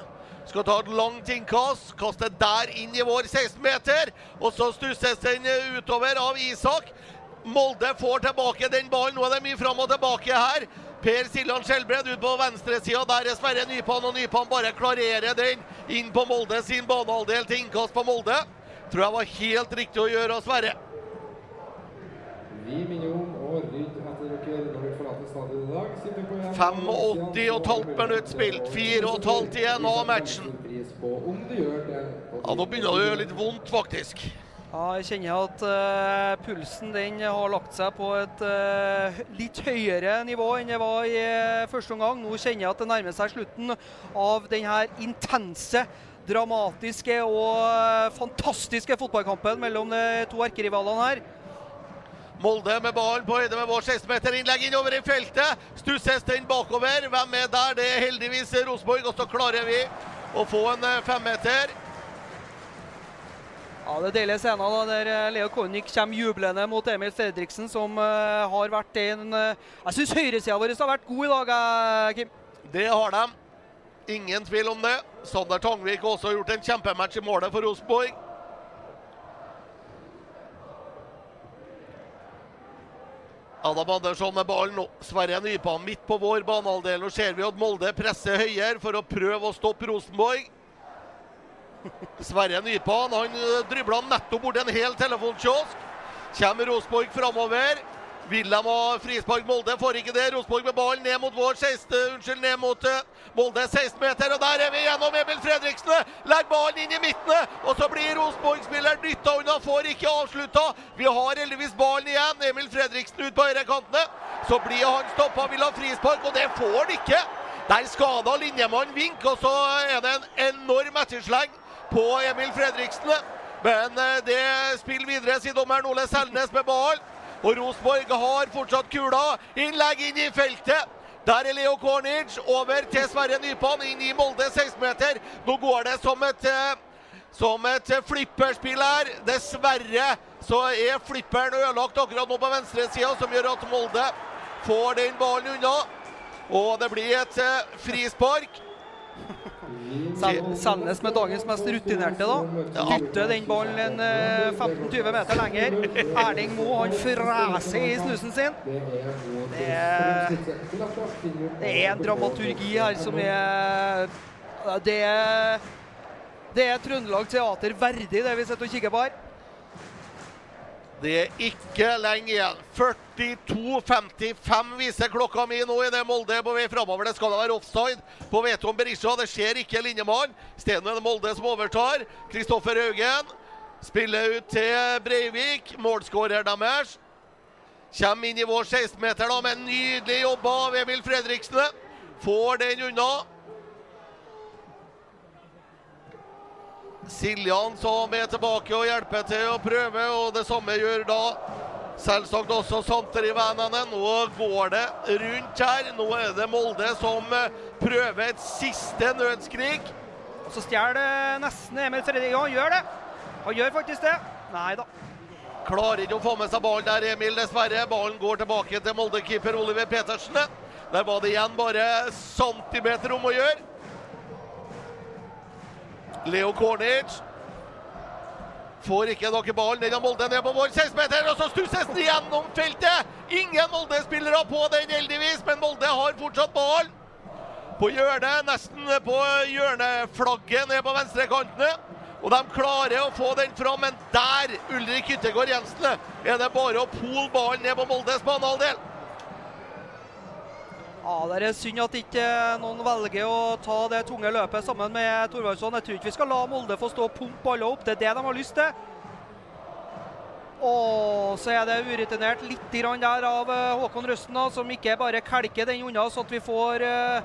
Skal ta et langt innkast. Kaste der inn i vår 16-meter. Og så stusses den utover av Isak. Molde får tilbake den ballen. Nå er det mye fram og tilbake her. Per Siljan Skjelbred ut på venstresida. Der er Sverre Nypan, og Nypan bare klarerer den inn på Molde sin banehalvdel til innkast på Molde. Tror jeg var helt riktig å gjøre Sverre. Vi minner om å rydde etter dere når dere forlater stadion i dag. Sitter på igjen. 85,5 minutt spilt. 4,5 igjen av matchen. Ja, Nå begynner det å gjøre litt vondt, faktisk. Ja, jeg kjenner at uh, pulsen den har lagt seg på et uh, litt høyere nivå enn det var i uh, første omgang. Nå kjenner jeg at det nærmer seg slutten av denne intense, dramatiske og fantastiske fotballkampen mellom de to erkerivalene her. Molde med ballen på høyde med vår 16-meter. Innlegg innover i feltet. Stusses den bakover. Hvem er der? Det er heldigvis Rosenborg. Og så klarer vi å få en eh, femmeter. Ja, Det er deilige scener da, der eh, Leo Kornic kommer jublende mot Emil Fredriksen, som uh, har vært en uh, Jeg syns høyresida vår har vært god i dag, eh, Kim. Det har de. Ingen tvil om det. Sander Tangvik har også gjort en kjempematch i målet for Rosenborg. Adam Andersson med ballen nå. Sverre Nypan midt på vår banehalvdel. Og ser vi at Molde presser høyere for å prøve å stoppe Rosenborg. Sverre Nypan han dribla nettopp bort en hel telefonkiosk. Kommer Rosenborg framover. Wilhelm må frispark. Molde får ikke det. Rosenborg med ballen ned mot vår 16, unnskyld, ned mot uh, Molde 16 meter. Og der er vi gjennom Emil Fredriksen. Legger ballen inn i midten. Og så blir Rosenborg-spilleren dytta unna, får ikke avslutta. Vi har heldigvis ballen igjen. Emil Fredriksen ut på høyrekantene. Så blir han stoppa, vil ha frispark, og det får han ikke. Der skada linjemannen Vink, og så er det en enorm ettersleng på Emil Fredriksen. Men uh, det spiller videre, sier dommeren Ole Selnes med ballen. Og Rosenborg har fortsatt kula. Innlegg inn i feltet. Der er Leo Kornic. Over til Sverre Nypan. Inn i Molde 16-meter. Nå går det som et, eh, som et flipperspill her. Dessverre så er flipperen ødelagt akkurat nå på venstresida, som gjør at Molde får den ballen unna. Og det blir et eh, frispark. Selnes med dagens mest rutinerte, da. Dytter den ballen eh, 15-20 meter lenger. Erling Moe han freser i snusen sin. Det er, det er en dramaturgi her som er Det er, det er Trøndelag Teater verdig, det vi sitter og kikker på her. Det er ikke lenge igjen. 42-55 viser klokka mi nå i det Molde er på vei framover. Det skal da være offside på Veton Berisha. Det skjer ikke linjemann. Isteden er det Molde som overtar. Kristoffer Haugen spiller ut til Breivik. Målskårer deres. Kommer inn i vår 16-meter da med nydelig jobba av Emil Fredriksen. Får den unna. Siljan som er tilbake og hjelper til å prøve, og det samme gjør da selvsagt også Santeri Vänänen. Nå går det rundt her. Nå er det Molde som eh, prøver et siste nødskrik. Og så stjeler nesten Emil Fredrik. Ja, han gjør det. Han gjør faktisk det. Nei da. Klarer ikke å få med seg ballen der, Emil, dessverre. Ballen går tilbake til Molde-keeper Oliver Petersen. Der var det igjen bare centimeter om å gjøre. Leo Kornic får ikke noe i ballen. Den har Molde ned på vår 16-meter, og så stusses den gjennom feltet! Ingen Molde-spillere på den, heldigvis, men Molde har fortsatt ballen. På hjørnet, nesten på hjørneflagget ned på venstrekantene. Og de klarer å få den fram, men der, Ulrik Hyttegård Jensen, er det bare å pole ballen ned på Moldes banehalvdel. Ja, Det er synd at ikke noen velger å ta det tunge løpet sammen med Thorvaldsson. Jeg tror ikke vi skal la Molde få stå og pumpe alle opp. Det er det de har lyst til. Og så er det urutinert litt der av eh, Håkon Røsten, som ikke bare kelker den unna, så at vi får eh,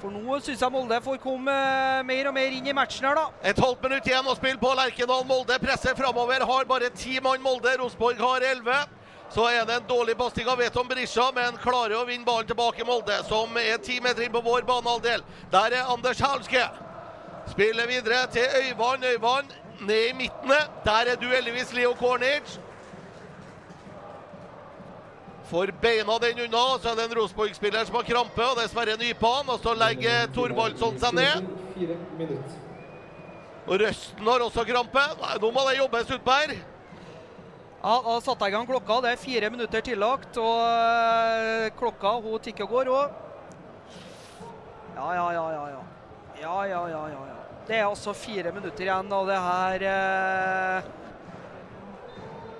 For nå syns jeg Molde får komme eh, mer og mer inn i matchen her, da. Et halvt minutt igjen å spille på Lerkendal. Molde presser framover. Har bare ti mann Molde. Rosenborg har elleve. Så er det en dårlig pasning av Veton Berisha, men klarer å vinne ballen tilbake Molde, som er ti meter inn på vår banehalvdel. Der er Anders Halske. Spiller videre til Øyvand. Øyvand ned i midten. Der er du heldigvis Leo Kornic. Får beina den unna, så er det en Rosenborg-spiller som har krampe, og det er Sverre Nypan. Og så legger Thorvaldsson seg ned. Og Røsten har også krampe. Nå må det jobbes utpå her. Ja, Da satte jeg i gang klokka. Det er fire minutter tillagt, og eh, klokka hun tikker og går òg. Ja, ja, ja, ja, ja. Ja, ja, ja, ja, ja. Det er altså fire minutter igjen av det her eh,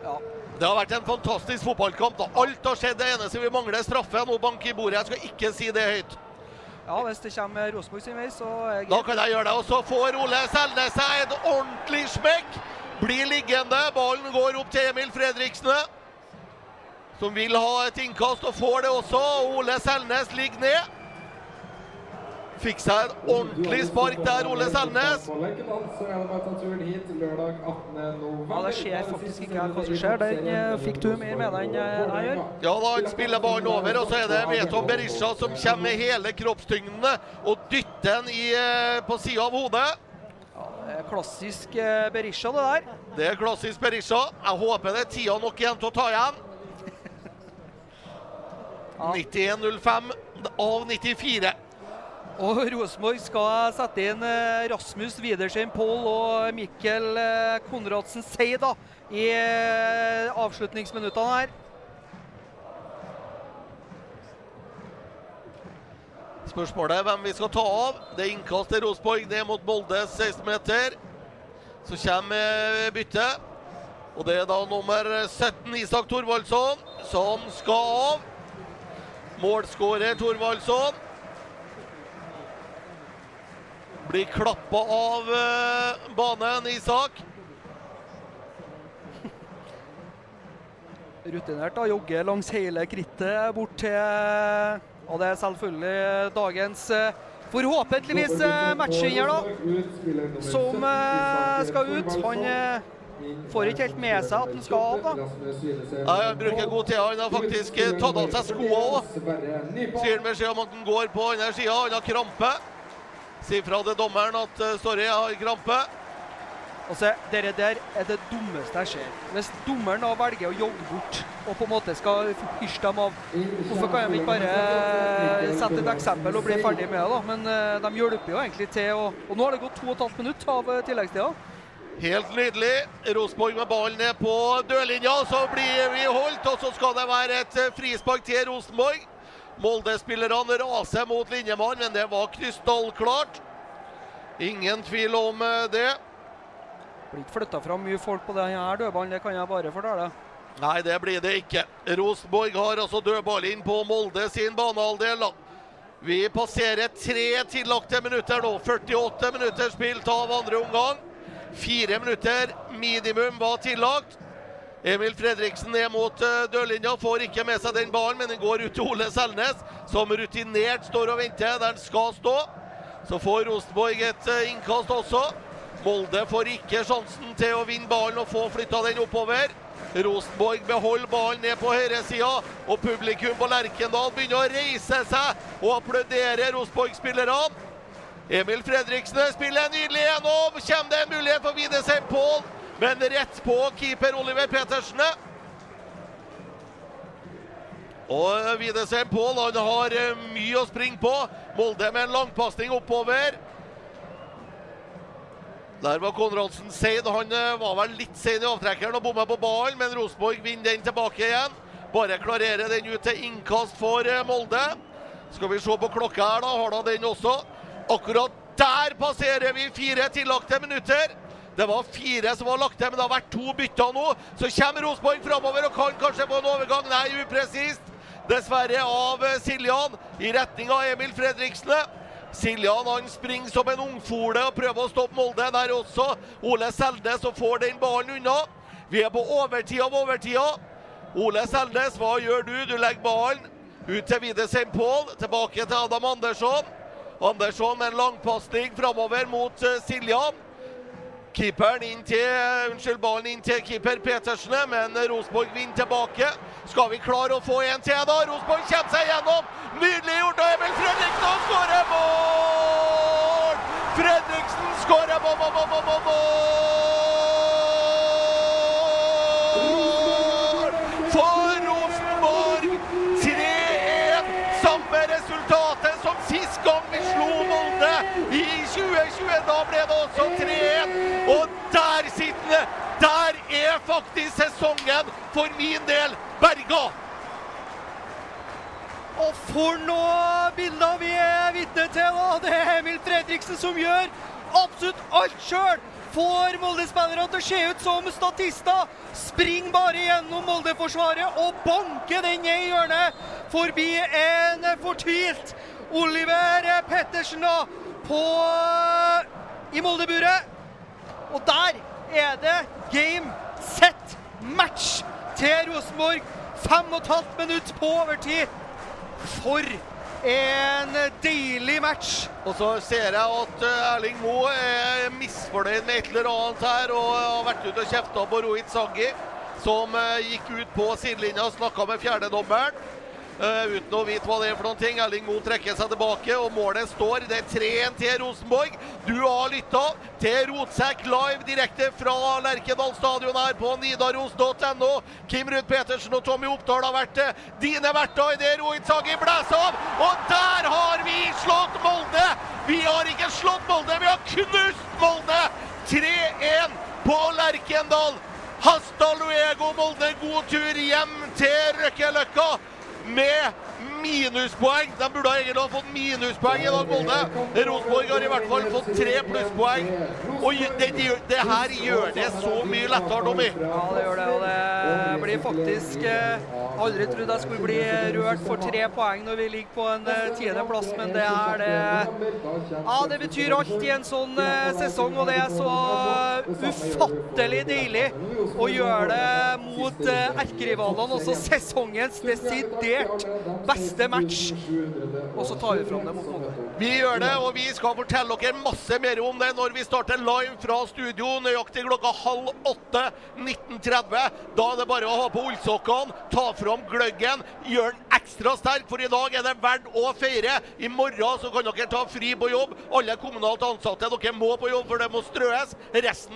Ja. Det har vært en fantastisk fotballkamp. da. Alt har skjedd. Det eneste vi mangler, er straffe. Nå bank i bordet. Jeg skal ikke si det høyt. ja, hvis det kommer Rosenborg sin vei, så er det Da kan jeg gjøre det. Og så får Ole Selnes seg en ordentlig smekk. Blir liggende. Ballen går opp til Emil Fredriksen, som vil ha et innkast, og får det også. Ole Selnes ligger ned. Fikk seg et ordentlig spark der, Ole Selnes. På Lerkendal så det bare å ta turen hit lørdag 18. november. Ja, det ser faktisk ikke jeg hva som skjer. Den eh, fikk du mer med deg enn eh, jeg gjør. Ja da, han spiller ballen over, og så er det Veton Berisha som kommer med hele kroppstyngden og dytter den i, eh, på sida av hodet. Er Klassisk eh, Berisha, det der. Det er klassisk Berisha. Jeg håper det er tida nok igjen til å ta igjen. 91.05 av 94. Og Rosenborg skal sette inn eh, Rasmus Widersen Pohl og Mikkel eh, Konradsen Seid i eh, avslutningsminuttene her. Spørsmålet hvem vi skal ta av. Det er innkast til Rosenborg ned mot Molde 16-meter. Så kommer eh, byttet. Og det er da nummer 17, Isak Thorvaldsson, som skal av. Målskårer Thorvaldsson. Blir klappa av eh, banen, Isak. Rutinert da, jogger langs hele krittet bort til Og det er selvfølgelig dagens eh, forhåpentligvis eh, matchvinner, da. Som eh, skal ut. Han får ikke helt med seg at han skal av, da. Nei, Han bruker god tid. Han har faktisk tatt av seg skoene òg. Sier han beskjed om at han går på andre sida. Han har krampe. Sier fra til dommeren at Storre har krampe. Altså, Dere der er det dummeste jeg ser. Hvis dommeren da velger å jogge bort og på en måte skal hysje dem av, hvorfor kan de ikke bare eh, sette et eksempel og bli ferdig med det? da? Men eh, de hjelper jo egentlig til. å- Og nå har det gått to og et halvt minutt av eh, tilleggstida. Helt nydelig. Rosenborg med ballen ned på dørlinja. Så blir vi holdt, og så skal det være et frispark til Rosenborg. Molde-spillerne raser mot linjemann, men det var krystallklart. Ingen tvil om det. Blir ikke flytta fram mye folk på denne dødballen, det kan jeg bare fortelle. Nei, det blir det ikke. Rosenborg har altså dødball inn på Molde sin banehalvdel. Vi passerer tre tillagte minutter nå. 48 minutter spilt av andre omgang. Fire minutter minimum var tillagt. Emil Fredriksen ned mot eh, dørlinja, får ikke med seg den ballen, men den går ut til Ole Selnes, som rutinert står og venter der den skal stå. Så får Rosenborg et eh, innkast også. Molde får ikke sjansen til å vinne ballen og få flytta den oppover. Rosenborg beholder ballen ned på høyresida, og publikum på Lerkendal begynner å reise seg og applaudere Rosenborg-spillerne. Emil Fredriksen spiller nydelig gjennom. Kommer det en mulighet for Widesheim Pål, men rett på keeper Oliver Petersen. Og Widesheim Pål har mye å springe på. Molde med en langpasning oppover. Der var Konradsen sein. Han eh, var vel litt sein i avtrekkeren og bomma på ballen, men Rosenborg vinner den tilbake igjen. Bare klarerer den ut til innkast for eh, Molde. Skal vi se på klokka her, da. Har da den også. Akkurat der passerer vi fire tillagte minutter. Det var fire som var lagt til, men det har vært to bytter nå. Så kommer Rosenborg framover og kan kanskje få en overgang. Nei, upresist. Dessverre av eh, Siljan i retning av Emil Fredriksen. Siljan han springer som en ungfole og prøver å stoppe Molde. Der også Ole Seldes og får den ballen unna. Vi er på overtid av overtida. Ole Seldes, hva gjør du? Du legger ballen ut til Widesheim Pål. Tilbake til Adam Andersson. Andersson med en langpasning framover mot eh, Siljan. Keeperen inn til, unnskyld, ballen inn til keeper Petersen, men Rosenborg vinner tilbake. Skal vi klare å få en til, da? Rosenborg kommer seg gjennom. Nydelig gjort av Emil Fredriksen og skårer mål! Fredriksen skårer mål, mål, mål, mål, mål! For Rosenborg! 3-1! Samme resultatet som sist gang 2021. Da ble det også 3-1. Og der sitter det! Der er faktisk sesongen for min del berga! Og for noe bilder vi er vitne til! Og det er Emil Fredriksen som gjør absolutt alt sjøl! Får Molde-spillerne til å se ut som statister. Springer bare gjennom Molde-forsvaret og banker den ned i hjørnet. Forbi en fortvilt Oliver Pettersen. da på, i Molde-buret. Og der er det game, set, match til Rosenborg. Fem og et halvt minutt på overtid. For en deilig match. Og så ser jeg at eh, Erling Moe er misfornøyd med et eller annet her og har vært ute og kjefta på Rohit Sangi, som eh, gikk ut på sidelinja og snakka med fjerdedommeren. Uh, uten å vite hva det er for noen ting. Erling Moe trekker seg tilbake, og målet står. Det er 3-1 til Rosenborg. Du har lytta til Rotsekk live direkte fra Lerkendal stadion her på nidaros.no. Kim Ruud Petersen og Tommy Oppdal har vært uh, dine verter i det Rohit Sagi blåser. Og der har vi slått Molde! Vi har ikke slått Molde, vi har knust Molde! 3-1 på Lerkendal. Hasta luego, Molde. God tur hjem til Røkkeløkka med minuspoeng. De burde egentlig ha fått minuspoeng i dag, Molde. Rosenborg har i hvert fall fått tre plusspoeng. Og det, det, det, her gjør det så mye lettere, Tommy. Ja, det gjør det. Og det blir faktisk eh, Aldri trodd jeg skulle bli rørt for tre poeng når vi ligger på en eh, tiendeplass, men det er det Ja, det betyr alt i en sånn eh, sesong, og det er så ufattelig deilig å gjøre det mot eh, erkerivalene. Også sesongens desidert beste match. Og så tar vi fram det mot Molde. Vi gjør det, og vi skal fortelle dere masse mer om det når vi starter live fra studio nøyaktig klokka halv åtte 19.30. Da er det bare å ha på ullsokkene, ta fram gløggen, gjøre den ekstra sterk, for i dag er det verdt å feire. I morgen så kan dere ta fri på jobb. Alle kommunalt ansatte, dere må på jobb, for det må strøes. Resten